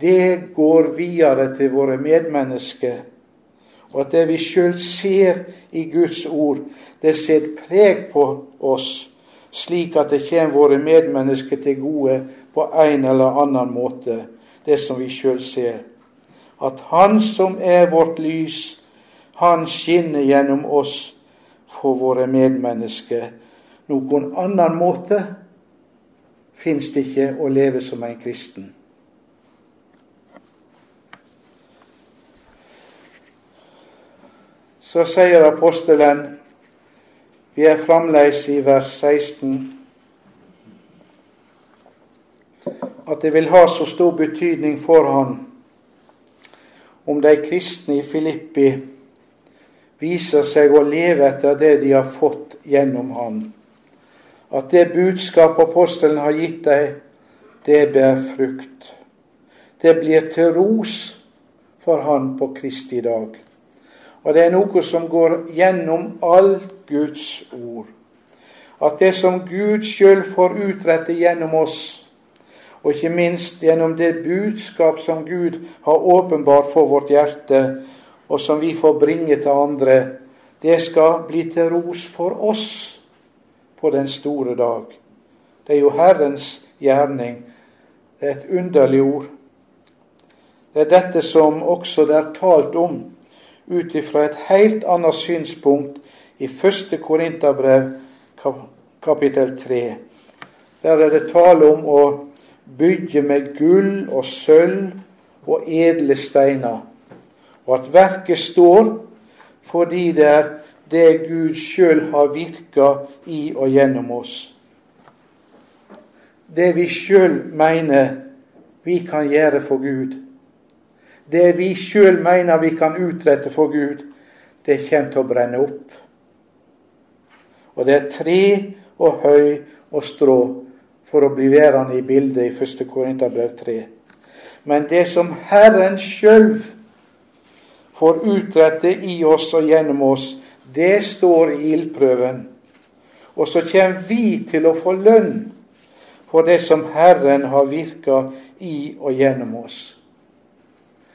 det går videre til våre medmennesker og at det vi sjøl ser i Guds ord, det ser preg på oss, slik at det kommer våre medmennesker til gode på en eller annen måte, det som vi sjøl ser. At Han som er vårt lys, Han skinner gjennom oss for våre medmennesker. Noen annen måte fins det ikke å leve som en kristen. Så sier apostelen, vi er fremdeles i vers 16, at det vil ha så stor betydning for han om de kristne i Filippi viser seg å leve etter det de har fått gjennom han. At det budskap apostelen har gitt deg, det bærer frukt. Det blir til ros for han på Kristi dag. Og det er noe som går gjennom alt Guds ord. At det som Gud sjøl får utrette gjennom oss, og ikke minst gjennom det budskap som Gud har åpenbart for vårt hjerte, og som vi får bringe til andre, det skal bli til ros for oss på den store dag. Det er jo Herrens gjerning. Det er et underlig ord. Det er dette som også det er talt om ut ifra et helt annet synspunkt i første Korinterbrev, kapittel 3. Der er det tale om å bygge med gull og sølv og edle steiner, og at verket står fordi det er det Gud sjøl har virka i og gjennom oss. Det vi sjøl mener vi kan gjøre for Gud, det vi sjøl mener vi kan utrette for Gud, det kommer til å brenne opp. Og det er tre og høy og strå for å bli værende i bildet i 1. Korinterbrev 3. Men det som Herren sjøl får utrette i oss og gjennom oss, det står i ildprøven. Og så kommer vi til å få lønn for det som Herren har virka i og gjennom oss.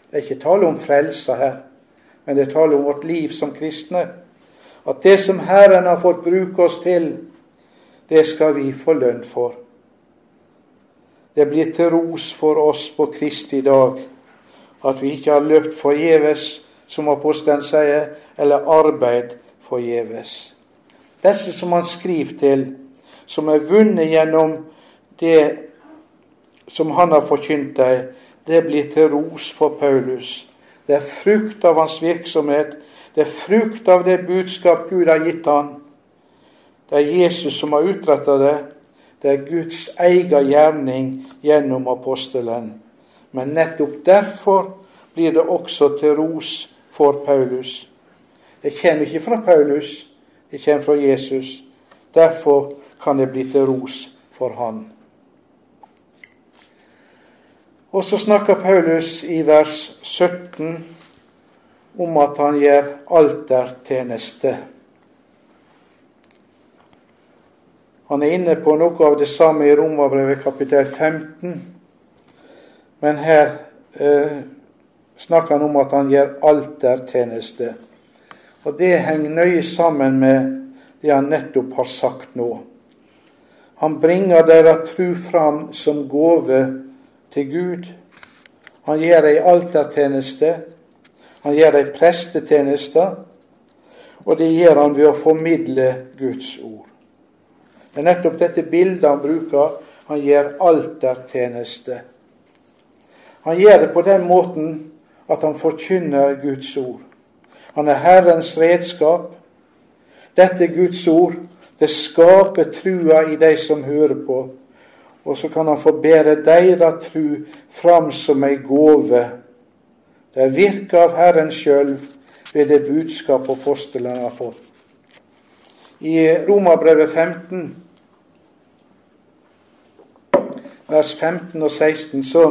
Det er ikke tale om frelse her, men det er tale om vårt liv som kristne. At det som Herren har fått bruke oss til, det skal vi få lønn for. Det blir til ros for oss på Kristi dag at vi ikke har løpt forgjeves, som apostelen sier, eller arbeid forgjeves. Disse som han skriver til, som er vunnet gjennom det som han har forkynt dem, det blir til ros for Paulus. Det er frukt av hans virksomhet. Det er frukt av det budskap Gud har gitt han. Det er Jesus som har utretta det. Det er Guds egen gjerning gjennom apostelen. Men nettopp derfor blir det også til ros for Paulus. Det kommer ikke fra Paulus, det kommer fra Jesus. Derfor kan det bli til ros for han. Og så snakker Paulus i vers 17 om at han gjør altertjeneste. Han er inne på noe av det samme i Romerbrevet kapittel 15, men her eh, snakker han om at han gjør altertjeneste. Og det henger nøye sammen med det han nettopp har sagt nå. Han bringer deres tru fram som gave til Gud. Han gjør ei altertjeneste, han gjør ei prestetjeneste, og det gjør han ved å formidle Guds ord. Det er nettopp dette bildet han bruker. Han gjør altertjeneste. Han gjør det på den måten at han forkynner Guds ord. Han er Herrens redskap. Dette er Guds ord, det skaper trua i de som hører på. Og så kan han få bære deres tru fram som ei gåve. Det er virke av Herren sjøl ved det budskap apostlene har fått. I Romabrevet 15, vers 15 og 16, så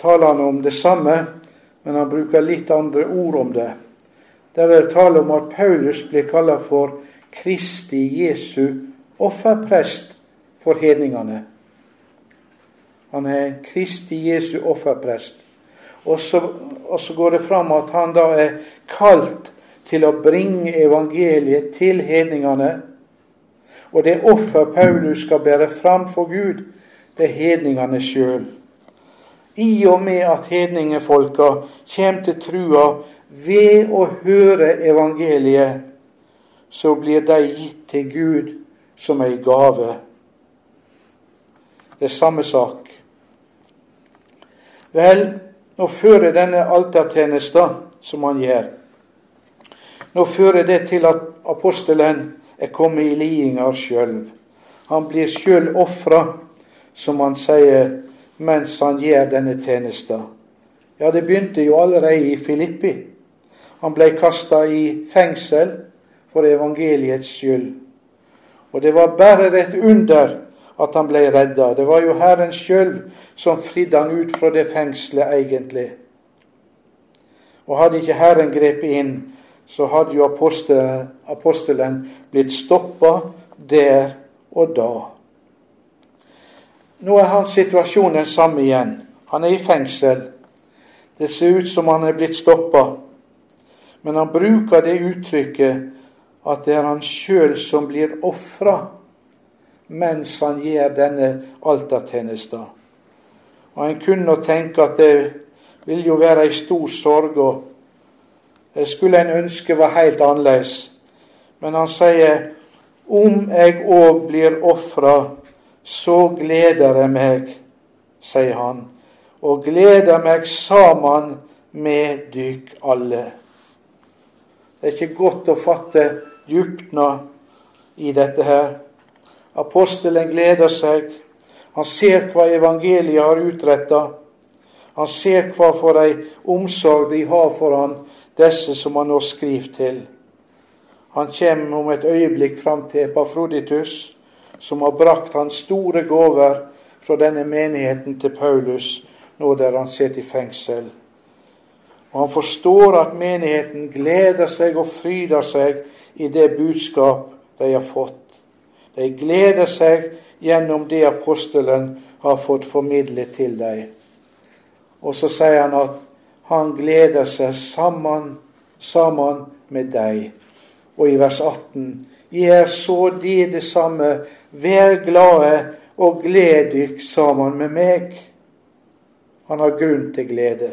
taler han om det samme men han bruker litt andre ord om det. Det er tale om at Paulus blir kalt for Kristi Jesu offerprest for hedningene. Han er Kristi Jesu offerprest. Og så, og så går det fram at han da er kalt til å bringe evangeliet til hedningene. Og det offer Paulus skal bære fram for Gud, det er hedningene sjøl i og med at hedningefolka kjem til trua ved å høre evangeliet, så blir de gitt til Gud som ei gave. Det er samme sak. Vel, nå fører denne altertjenesta som han gjør, nå fører det til at apostelen er kommet i lidingar sjøl. Han blir sjøl ofra, som han sier mens han gjør denne tjenesten. Ja, det begynte jo allerede i Filippi. Han ble kasta i fengsel for evangeliets skyld. Og det var bare et under at han ble redda. Det var jo Herren sjøl som fridde han ut fra det fengselet, egentlig. Og hadde ikke Herren grepet inn, så hadde jo apostelen, apostelen blitt stoppa der og da. Nå er hans situasjon den samme igjen. Han er i fengsel. Det ser ut som han er blitt stoppa. Men han bruker det uttrykket at det er han sjøl som blir ofra mens han gjør denne altertjenesten. Og En kunne tenke at det vil jo være ei stor sorg, og det skulle en ønske var helt annerledes. Men han sier om jeg òg blir ofra så gleder jeg meg, sier han, og gleder meg sammen med dykk alle. Det er ikke godt å fatte djupna i dette her. Apostelen gleder seg. Han ser hva evangeliet har utretta. Han ser hva for ei omsorg de har for han, disse som han nå skriver til. Han kommer om et øyeblikk fram til Epafroditus som har brakt hans store gaver fra denne menigheten til Paulus nå der han sitter i fengsel. Og han forstår at menigheten gleder seg og fryder seg i det budskap de har fått. De gleder seg gjennom det apostelen har fått formidlet til dem. Og så sier han at han gleder seg sammen, sammen med deg. Og i vers 18 Gjør så de det samme Vær glade og gled dykk sammen med meg. Han har grunn til glede.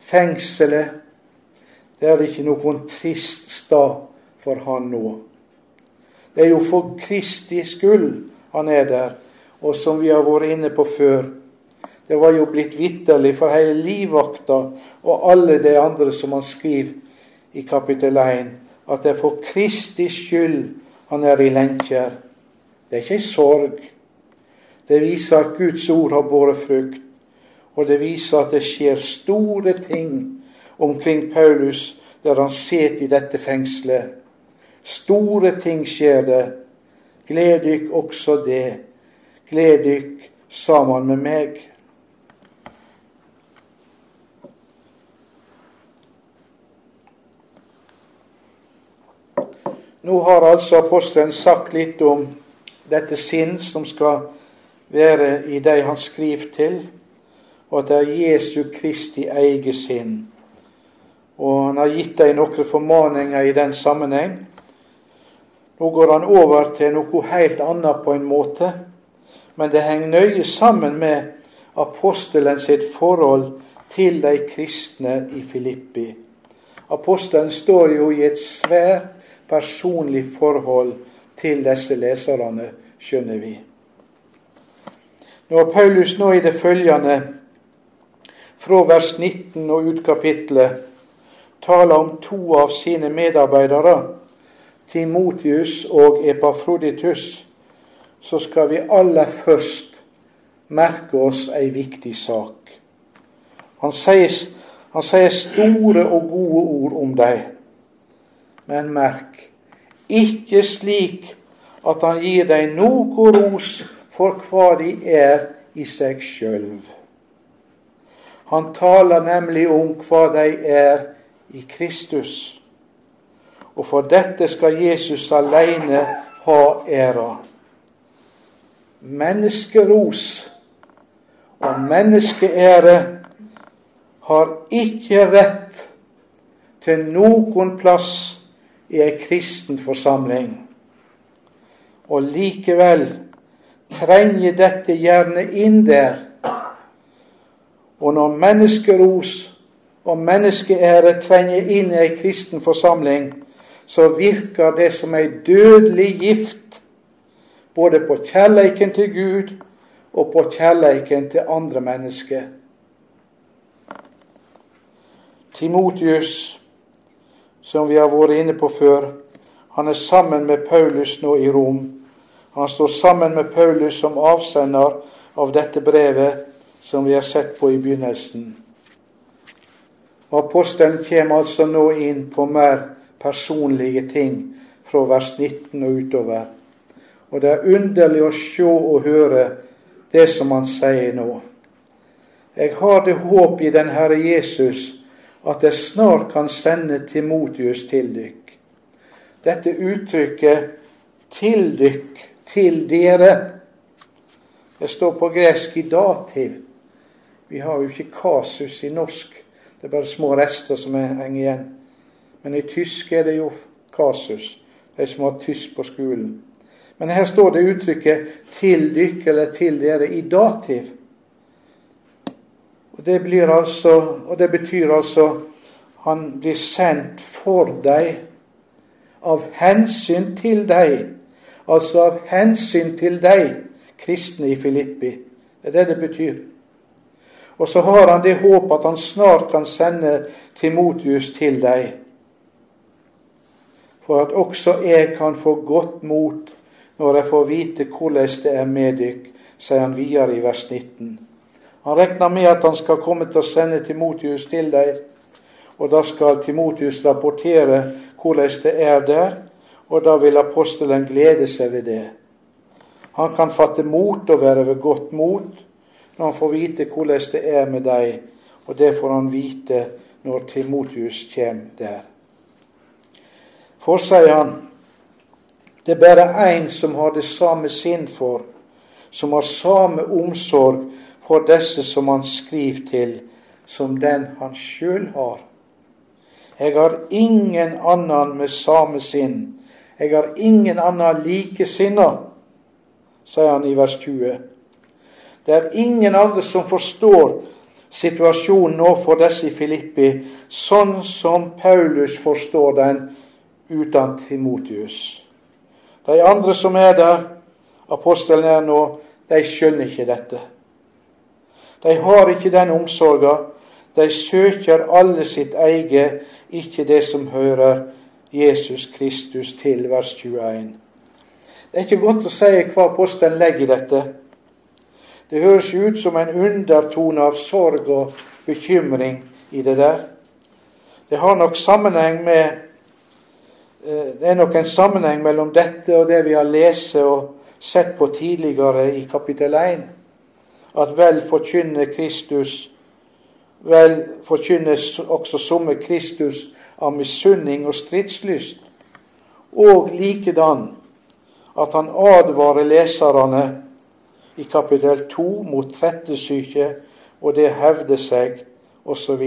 Fengselet, det er ikke noen trist stad for han nå. Det er jo for Kristi skyld han er der, og som vi har vært inne på før. Det var jo blitt vitterlig for hele livvakta og alle de andre som han skriver i kapittel 1, at det er for Kristi skyld han er i lenker. Det er ikke ei sorg. Det viser at Guds ord har båret frukt, og det viser at det skjer store ting omkring Paulus der han sitter i dette fengselet. Store ting skjer det. Gled dykk også det. Gled dykk sammen med meg. Nå har altså apostelen sagt litt om dette sinn som skal være i de han skriver til, og at det er Jesu Kristi eget sinn. Og han har gitt dem noen formaninger i den sammenheng. Nå går han over til noe helt annet på en måte, men det henger nøye sammen med apostelen sitt forhold til de kristne i Filippi. Apostelen står jo i et svært personlig forhold til disse leserne, skjønner vi. Når Paulus nå i det følgende, fra vers 19 og ut kapitlet, taler om to av sine medarbeidere, Timotius og Epafroditus, så skal vi aller først merke oss ei viktig sak. Han sier, han sier store og gode ord om dem. Men merk, ikke slik at han gir deg noe ros for hva de er i seg sjøl. Han taler nemlig om hva de er i Kristus. Og for dette skal Jesus alene ha æra. Menneskeros og menneskeære har ikke rett til noen plass i ei kristen forsamling. Og likevel trenger dette gjerne inn der. Og når menneskeros og menneskeære trenger inn i ei kristen forsamling, så virker det som ei dødelig gift både på kjærleiken til Gud og på kjærleiken til andre mennesker. Timotius som vi har vært inne på før. Han er sammen med Paulus nå i Rom. Han står sammen med Paulus som avsender av dette brevet som vi har sett på i begynnelsen. Apostelen kommer altså nå inn på mer personlige ting fra vers 19 og utover. Og det er underlig å se og høre det som han sier nå. Jeg har det håp i den Herre Jesus at jeg snart kan sende Timotius til dykk. Dette uttrykket 'til dykk', 'til dere', det står på gresk i dativ. Vi har jo ikke kasus i norsk. Det er bare små rester som henger igjen. Men i tysk er det jo kasus, de som har tysk på skolen. Men her står det uttrykket 'til dykk' eller 'til dere' i dativ. Og det, blir altså, og det betyr altså han blir sendt for deg, av hensyn til deg. Altså av hensyn til deg, kristne i Filippi. Det er det det betyr. Og så har han det håp at han snart kan sende Timotius til deg. For at også jeg kan få godt mot når jeg får vite hvordan det er med dykk, sier han videre i vers 19. Han regner med at han skal komme til å sende Timotius til deg, og da skal Timotius rapportere hvordan det er der, og da vil apostelen glede seg ved det. Han kan fatte mot og være ved godt mot når han får vite hvordan det er med deg, og det får han vite når Timotius kommer der. For, sier han, det er bare én som har det samme sinn for, som har samme omsorg for disse som han skriver til, som den han sjøl har. Jeg har ingen annen med same sinn. Jeg har ingen annen likesinna, sier han i vers 20. Det er ingen andre som forstår situasjonen nå for disse i Filippi, sånn som Paulus forstår den uten Timotius. De andre som er der, apostelen er nå, de skjønner ikke dette. De har ikke den omsorga. De søker alle sitt eget, ikke det som hører Jesus Kristus til, vers 21. Det er ikke godt å si hva posten legger i dette. Det høres ut som en undertone av sorg og bekymring i det der. Det har nok sammenheng med eh, Det er nok en sammenheng mellom dette og det vi har lest og sett på tidligere i kapittel 1. At vel forkynner Kristus Vel forkynnes også somme Kristus av misunning og stridslyst, og likedan at han advarer leserne i kapittel 2 mot trettesyke og det hevder seg, osv.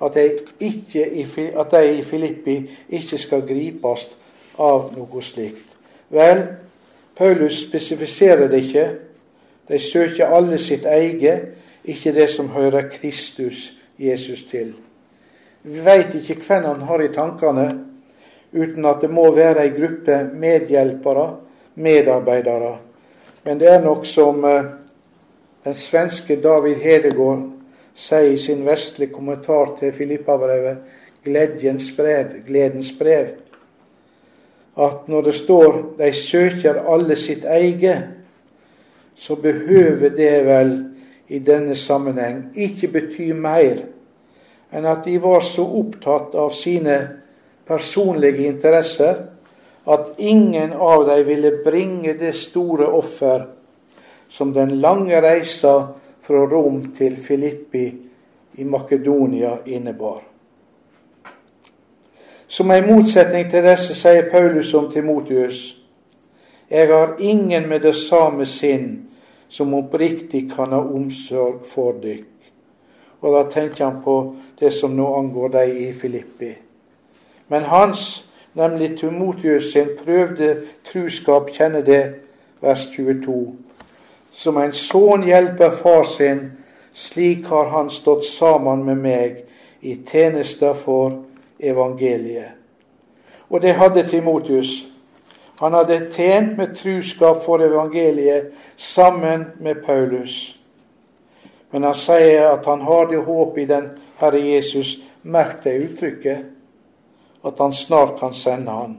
At, at de i Filippi ikke skal gripes av noe slikt. Vel, Paulus spesifiserer det ikke. De søker alle sitt eget, ikke det som hører Kristus Jesus til. Vi veit ikke hvem han har i tankene, uten at det må være ei gruppe medhjelpere, medarbeidere. Men det er nok som eh, den svenske David Hedegaard sier i sin vestlige kommentar til Filippabrevet, gledens brev, gledens brev, at når det står 'de søker alle sitt eget', så behøver det vel i denne sammenheng ikke bety mer enn at de var så opptatt av sine personlige interesser at ingen av dem ville bringe det store offer som den lange reisa fra Rom til Filippi i Makedonia innebar. Som en motsetning til disse sier Paulus om Timotius.: Jeg har ingen med det samme sinn som oppriktig kan ha omsorg for dykk. Og da tenker han på det som nå angår deg i Filippi. Men hans, nemlig Tumotius sin prøvde truskap, kjenner det, vers 22. Som en sønn hjelper far sin, slik har han stått sammen med meg i tjenester for evangeliet. Og det hadde Timotius. Han hadde tjent med truskap for evangeliet sammen med Paulus. Men han sier at han har det håpet i den Herre Jesus. Merk det uttrykket. At han snart kan sende han.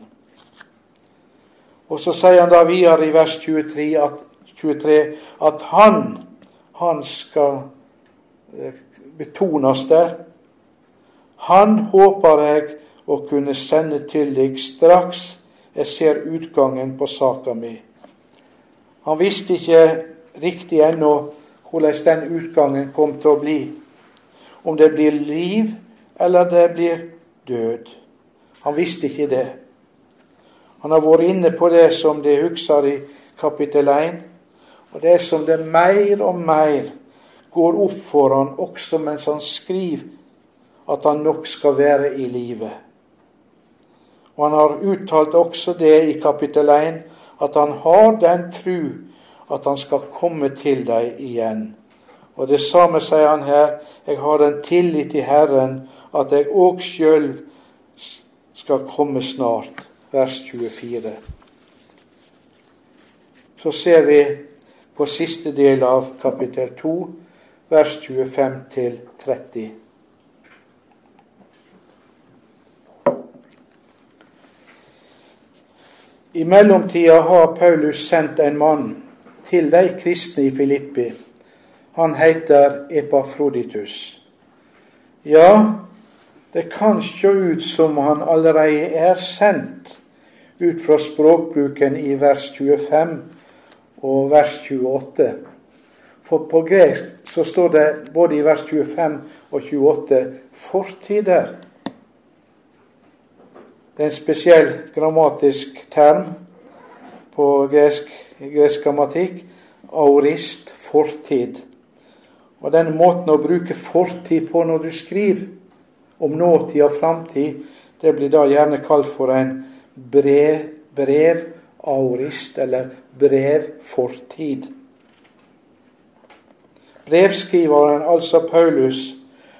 Og så sier han da videre i vers 23 at, 23, at han, han skal eh, betones der. Han håper jeg å kunne sende til deg straks jeg ser utgangen på saka mi. Han visste ikke riktig ennå hvordan den utgangen kom til å bli. Om det blir liv, eller det blir død. Han visste ikke det. Han har vært inne på det som det husker i kapittel 1, og det som det mer og mer går opp for han også mens han skriver at han nok skal være i live. Og Han har uttalt også det i kapittel 1, at han har den tru at han skal komme til deg igjen. Og det samme sier han her. Jeg har den tillit til Herren at jeg òg sjøl skal komme snart. Vers 24. Så ser vi på siste del av kapittel 2, vers 25 til 30. I mellomtida har Paulus sendt en mann til de kristne i Filippi. Han heter Epafroditus. Ja, det kan se ut som han allereie er sendt, ut fra språkbruken i vers 25 og vers 28. For på gresk så står det både i vers 25 og 28 fortider. Det er en spesiell grammatisk term på gresk gresk grammatikk aurist fortid. Og denne måten å bruke fortid på når du skriver om nåtid og framtid, det blir da gjerne kalt for en brev, brevaurist, eller brevfortid. Brevskriveren, altså Paulus,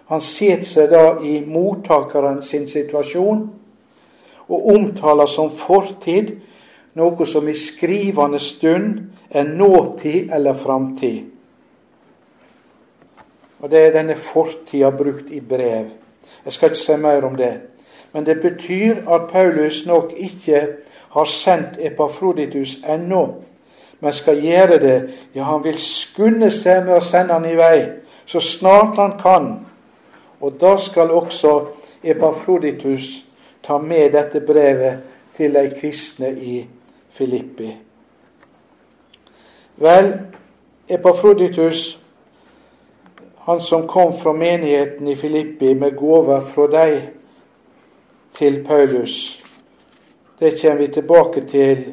han setter seg da i mottakeren sin situasjon og omtaler som fortid noe som i skrivende stund er nåtid eller framtid. Og Det er denne fortida brukt i brev. Jeg skal ikke si mer om det. Men det betyr at Paulus nok ikke har sendt Epafroditus ennå, men skal gjøre det. Ja, han vil skunde seg med å sende han i vei så snart han kan. Og da skal også Epafroditus ta med dette brevet til de kristne i Filippi. Vel, Epafroditus, han som kom fra menigheten i Filippi med gaver fra deg til Paulus, det kommer vi tilbake til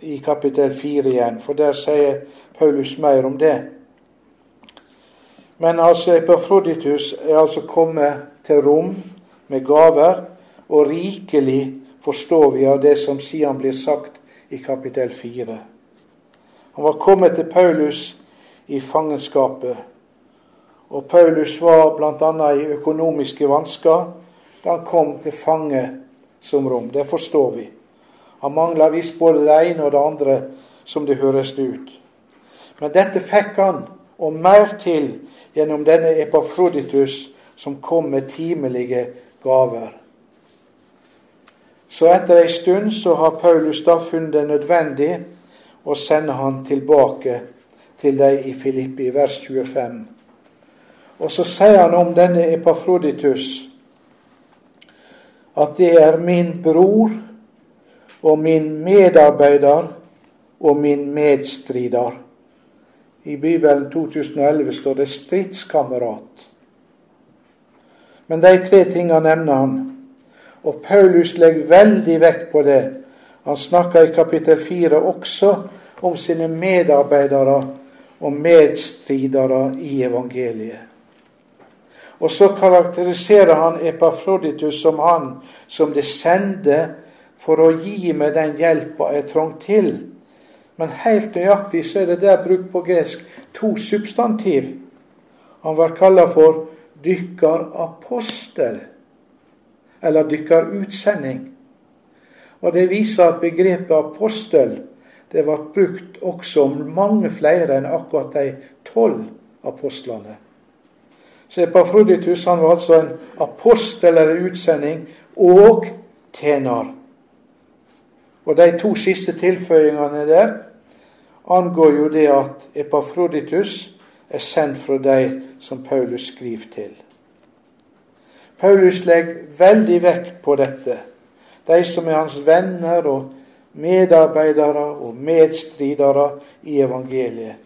i kapittel 4 igjen, for der sier Paulus mer om det. Men altså Epafroditus er altså kommet til Rom med gaver, og rikelig forstår vi av det som siden blir sagt i kapittel 4. Han var kommet til Paulus i fangenskapet, og Paulus var bl.a. i økonomiske vansker da han kom til fange som rom. Det forstår vi. Han mangla visst både det ene og det andre, som det høres ut. Men dette fikk han, og mer til, gjennom denne Epafroditus som kom med timelige gaver. Så etter ei stund så har Paulus da funnet det nødvendig å sende han tilbake til deg i Filippi, vers 25. Og så sier han om denne Epafroditus at det er min bror og min medarbeider og min medstrider. I Bibelen 2011 står det 'stridskamerat'. Men de tre tingene nevner han. Og Paulus legger veldig vekt på det. Han snakker i kapittel 4 også om sine medarbeidere og medstridere i evangeliet. Og så karakteriserer han Epafroditus som han som det sendte for å gi meg den hjelpa jeg trong til. Men helt nøyaktig så er det der brukt på gresk to substantiv. Han var kalla for dykkerapostel, eller dykkerutsending. Og det viser at begrepet apostel det ble brukt også om mange flere enn akkurat de tolv apostlene. Så Epafroditus han var altså en apostel eller utsending og tjener. Og de to siste tilføyingene der angår jo det at Epafroditus er sendt fra de som Paulus skriver til. Paulus legger veldig vekt på dette. De som er hans venner og medarbeidere og medstridere i evangeliet.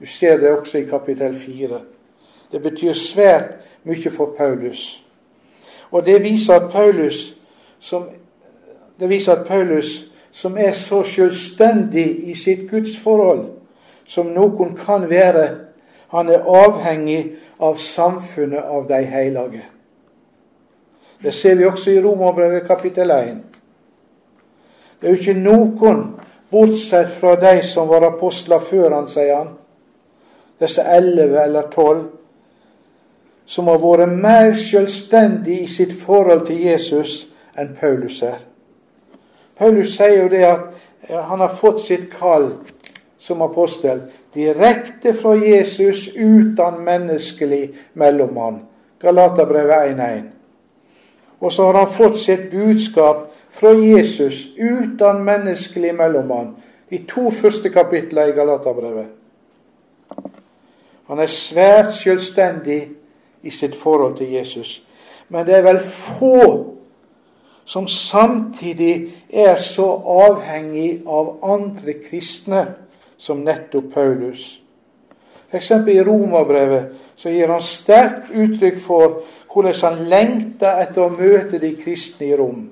Du ser det også i kapittel 4. Det betyr svært mye for Paulus. Og det viser at Paulus, som, at Paulus, som er så selvstendig i sitt gudsforhold som noen kan være, han er avhengig av samfunnet av de hellige. Det ser vi også i Romerbrevet kapittel 1. Det er jo ikke noen, bortsett fra de som var apostler før han, sier han, disse elleve eller tolv, som har vært mer selvstendig i sitt forhold til Jesus enn Paulus er. Paulus sier jo det at han har fått sitt kall som apostel direkte fra Jesus uten menneskelig mellommann. Galaterbrevet 1.1. Og så har han fått sitt budskap fra Jesus uten menneskelig mellommann i to første kapitler i Galaterbrevet. Han er svært selvstendig i sitt forhold til Jesus. Men det er vel få som samtidig er så avhengig av andre kristne som nettopp Paulus. F.eks. i Romerbrevet så gir han sterkt uttrykk for hvordan han lengter etter å møte de kristne i Rom,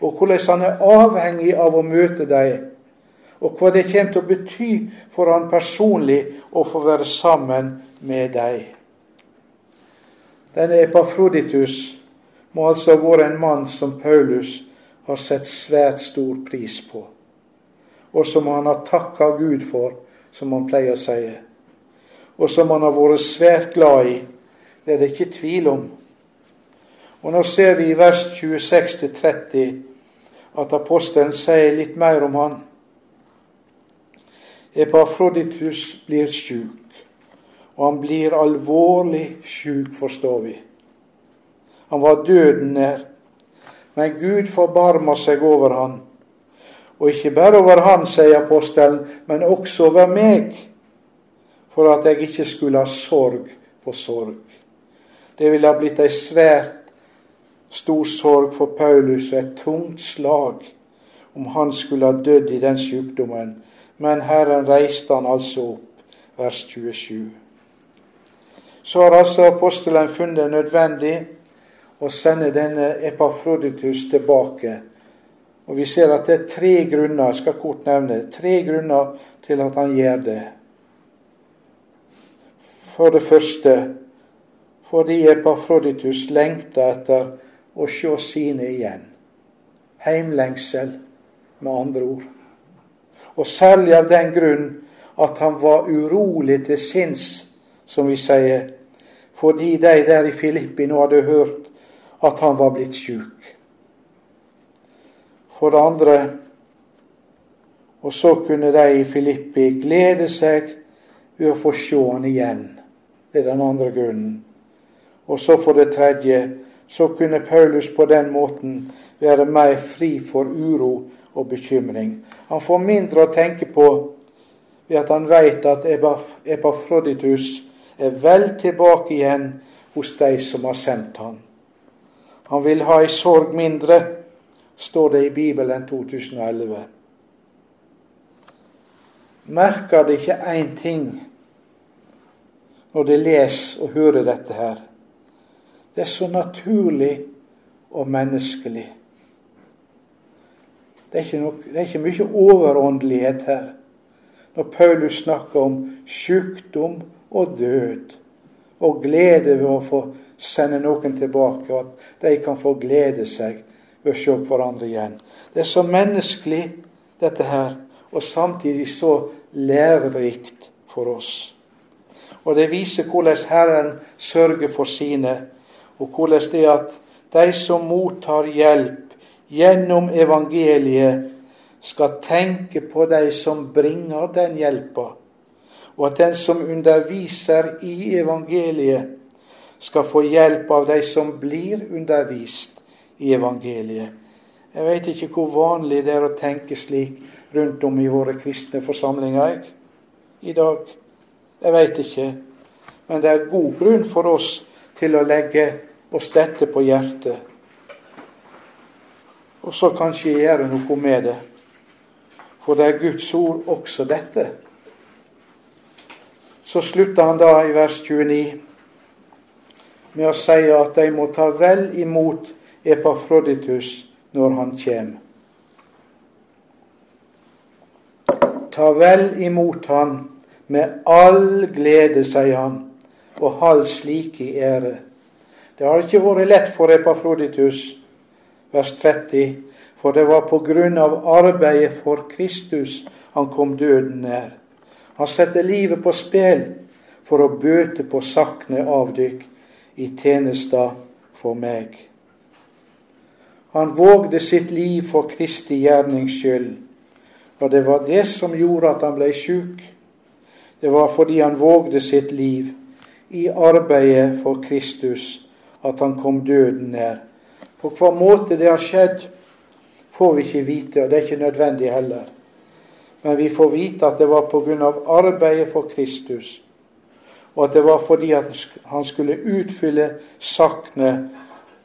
og hvordan han er avhengig av å møte dem, og hva det kommer til å bety for han personlig å få være sammen med dem. Denne Epafroditus må altså ha vært en mann som Paulus har sett svært stor pris på, og som han har takka Gud for, som han pleier å si, og som han har vært svært glad i. Det er det ikke tvil om. Og Nå ser vi i vers 26-30 at apostelen sier litt mer om han. Epafroditus blir sjuk og han blir alvorlig sjuk, forstår vi. Han var døden nær. Men Gud forbarmer seg over han. Og ikke bare over han, sier apostelen, men også over meg, for at jeg ikke skulle ha sorg på sorg. Det ville ha blitt ei svært stor sorg for Paulus og et tungt slag om han skulle ha dødd i den sykdommen, men Herren reiste han altså opp. Vers 27. Så har altså apostelen funnet det nødvendig å sende denne Epafroditus tilbake. Og Vi ser at det er tre grunner jeg skal kort nevne, tre grunner til at han gjør det. For det første fordi Epafroditus lengta etter å se sine igjen. Heimlengsel, med andre ord. Og særlig av den grunn at han var urolig til sinns, som vi sier, fordi de der i Filippi nå hadde hørt at han var blitt sjuk. For det andre Og så kunne de i Filippi glede seg ved å få se han igjen. Det er den andre grunnen. Og så for det tredje så kunne Paulus på den måten være mer fri for uro og bekymring. Han får mindre å tenke på ved at han vet at Epafroditus er vel tilbake igjen hos de som har sendt ham. Han vil ha ei sorg mindre, står det i Bibelen 2011. Merker det ikke én ting når de leser og hører dette her? Det er så naturlig og menneskelig. Det er, nok, det er ikke mye overåndelighet her. Når Paulus snakker om sykdom og død, og glede ved å få sende noen tilbake, og at de kan få glede seg ved å se hverandre igjen. Det er så menneskelig, dette her, og samtidig så lærerikt for oss. Og det viser hvordan Herren sørger for sine og hvordan det er at de som mottar hjelp gjennom evangeliet, skal tenke på de som bringer den hjelpa, og at den som underviser i evangeliet, skal få hjelp av de som blir undervist i evangeliet. Jeg vet ikke hvor vanlig det er å tenke slik rundt om i våre kristne forsamlinger jeg, i dag. Jeg veit ikke. Men det er god grunn for oss til å legge oss dette på hjertet. Og så kanskje gjøre noe med det. For det er Guds ord også dette. Så slutter han da i vers 29 med å si at de må ta vel imot Epafroditus når han kjem. Ta vel imot han med all glede, sier han, og hold slike i ære. Det har ikke vært lett for Epafroditus, vers 30, for det var på grunn av arbeidet for Kristus han kom døden nær. Han setter livet på spill for å bøte på sakne avdykk i tjenesta for meg. Han vågde sitt liv for Kristi gjernings skyld, og det var det som gjorde at han ble sjuk. Det var fordi han vågde sitt liv i arbeidet for Kristus at han kom døden nær. På hva måte det har skjedd, får vi ikke vite, og det er ikke nødvendig heller. Men vi får vite at det var pga. arbeidet for Kristus, og at det var fordi han skulle utfylle saknet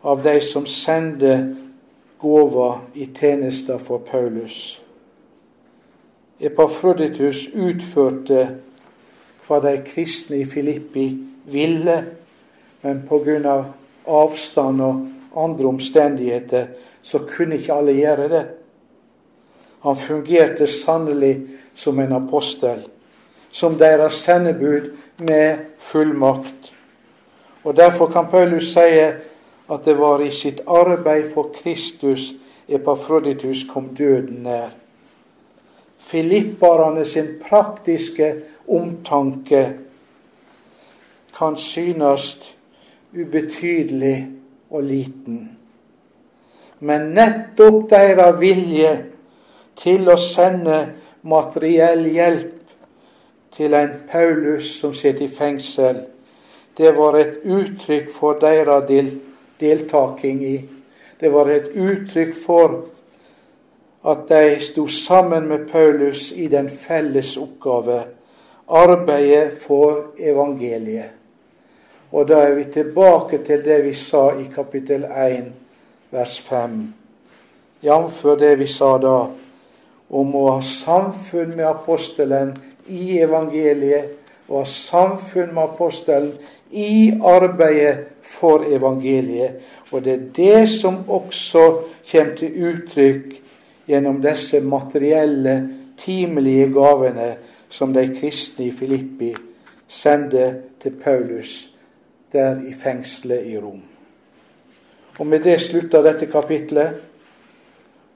av de som sendte gåva i tjenester for Paulus. Epafroditus utførte hva de kristne i Filippi ville, men pga avstand og andre omstendigheter, så kunne ikke alle gjøre det. Han fungerte sannelig som en apostel, som deres sendebud med fullmakt. Og Derfor kan Paulus si at det var i sitt arbeid for Kristus Epafroditus kom døden nær. Filipparane sin praktiske omtanke kan synes ubetydelig og liten. Men nettopp deres vilje til å sende materiell hjelp til en Paulus som sitter i fengsel, det var et uttrykk for deres del deltaking i Det var et uttrykk for at de sto sammen med Paulus i den felles oppgave, arbeidet for evangeliet. Og da er vi tilbake til det vi sa i kapittel 1, vers 5, jf. det vi sa da om å ha samfunn med apostelen i evangeliet, og ha samfunn med apostelen i arbeidet for evangeliet. Og det er det som også kommer til uttrykk gjennom disse materielle, timelige gavene som de kristne i Filippi sender til Paulus der i fengselet i Rom. Og Med det slutter dette kapitlet.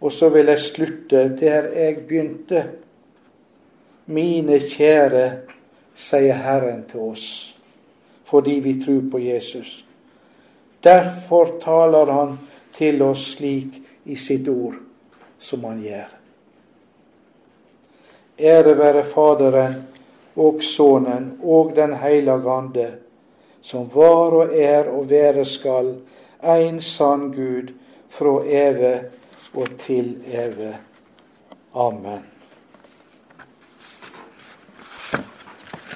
Og så vil jeg slutte der jeg begynte. Mine kjære, sier Herren til oss, fordi vi tror på Jesus. Derfor taler Han til oss slik i sitt ord som Han gjør. Ære være Faderen og Sønnen og Den hellige Ande, som var og er og være skal, en sann Gud, fra evig og til evig. Amen.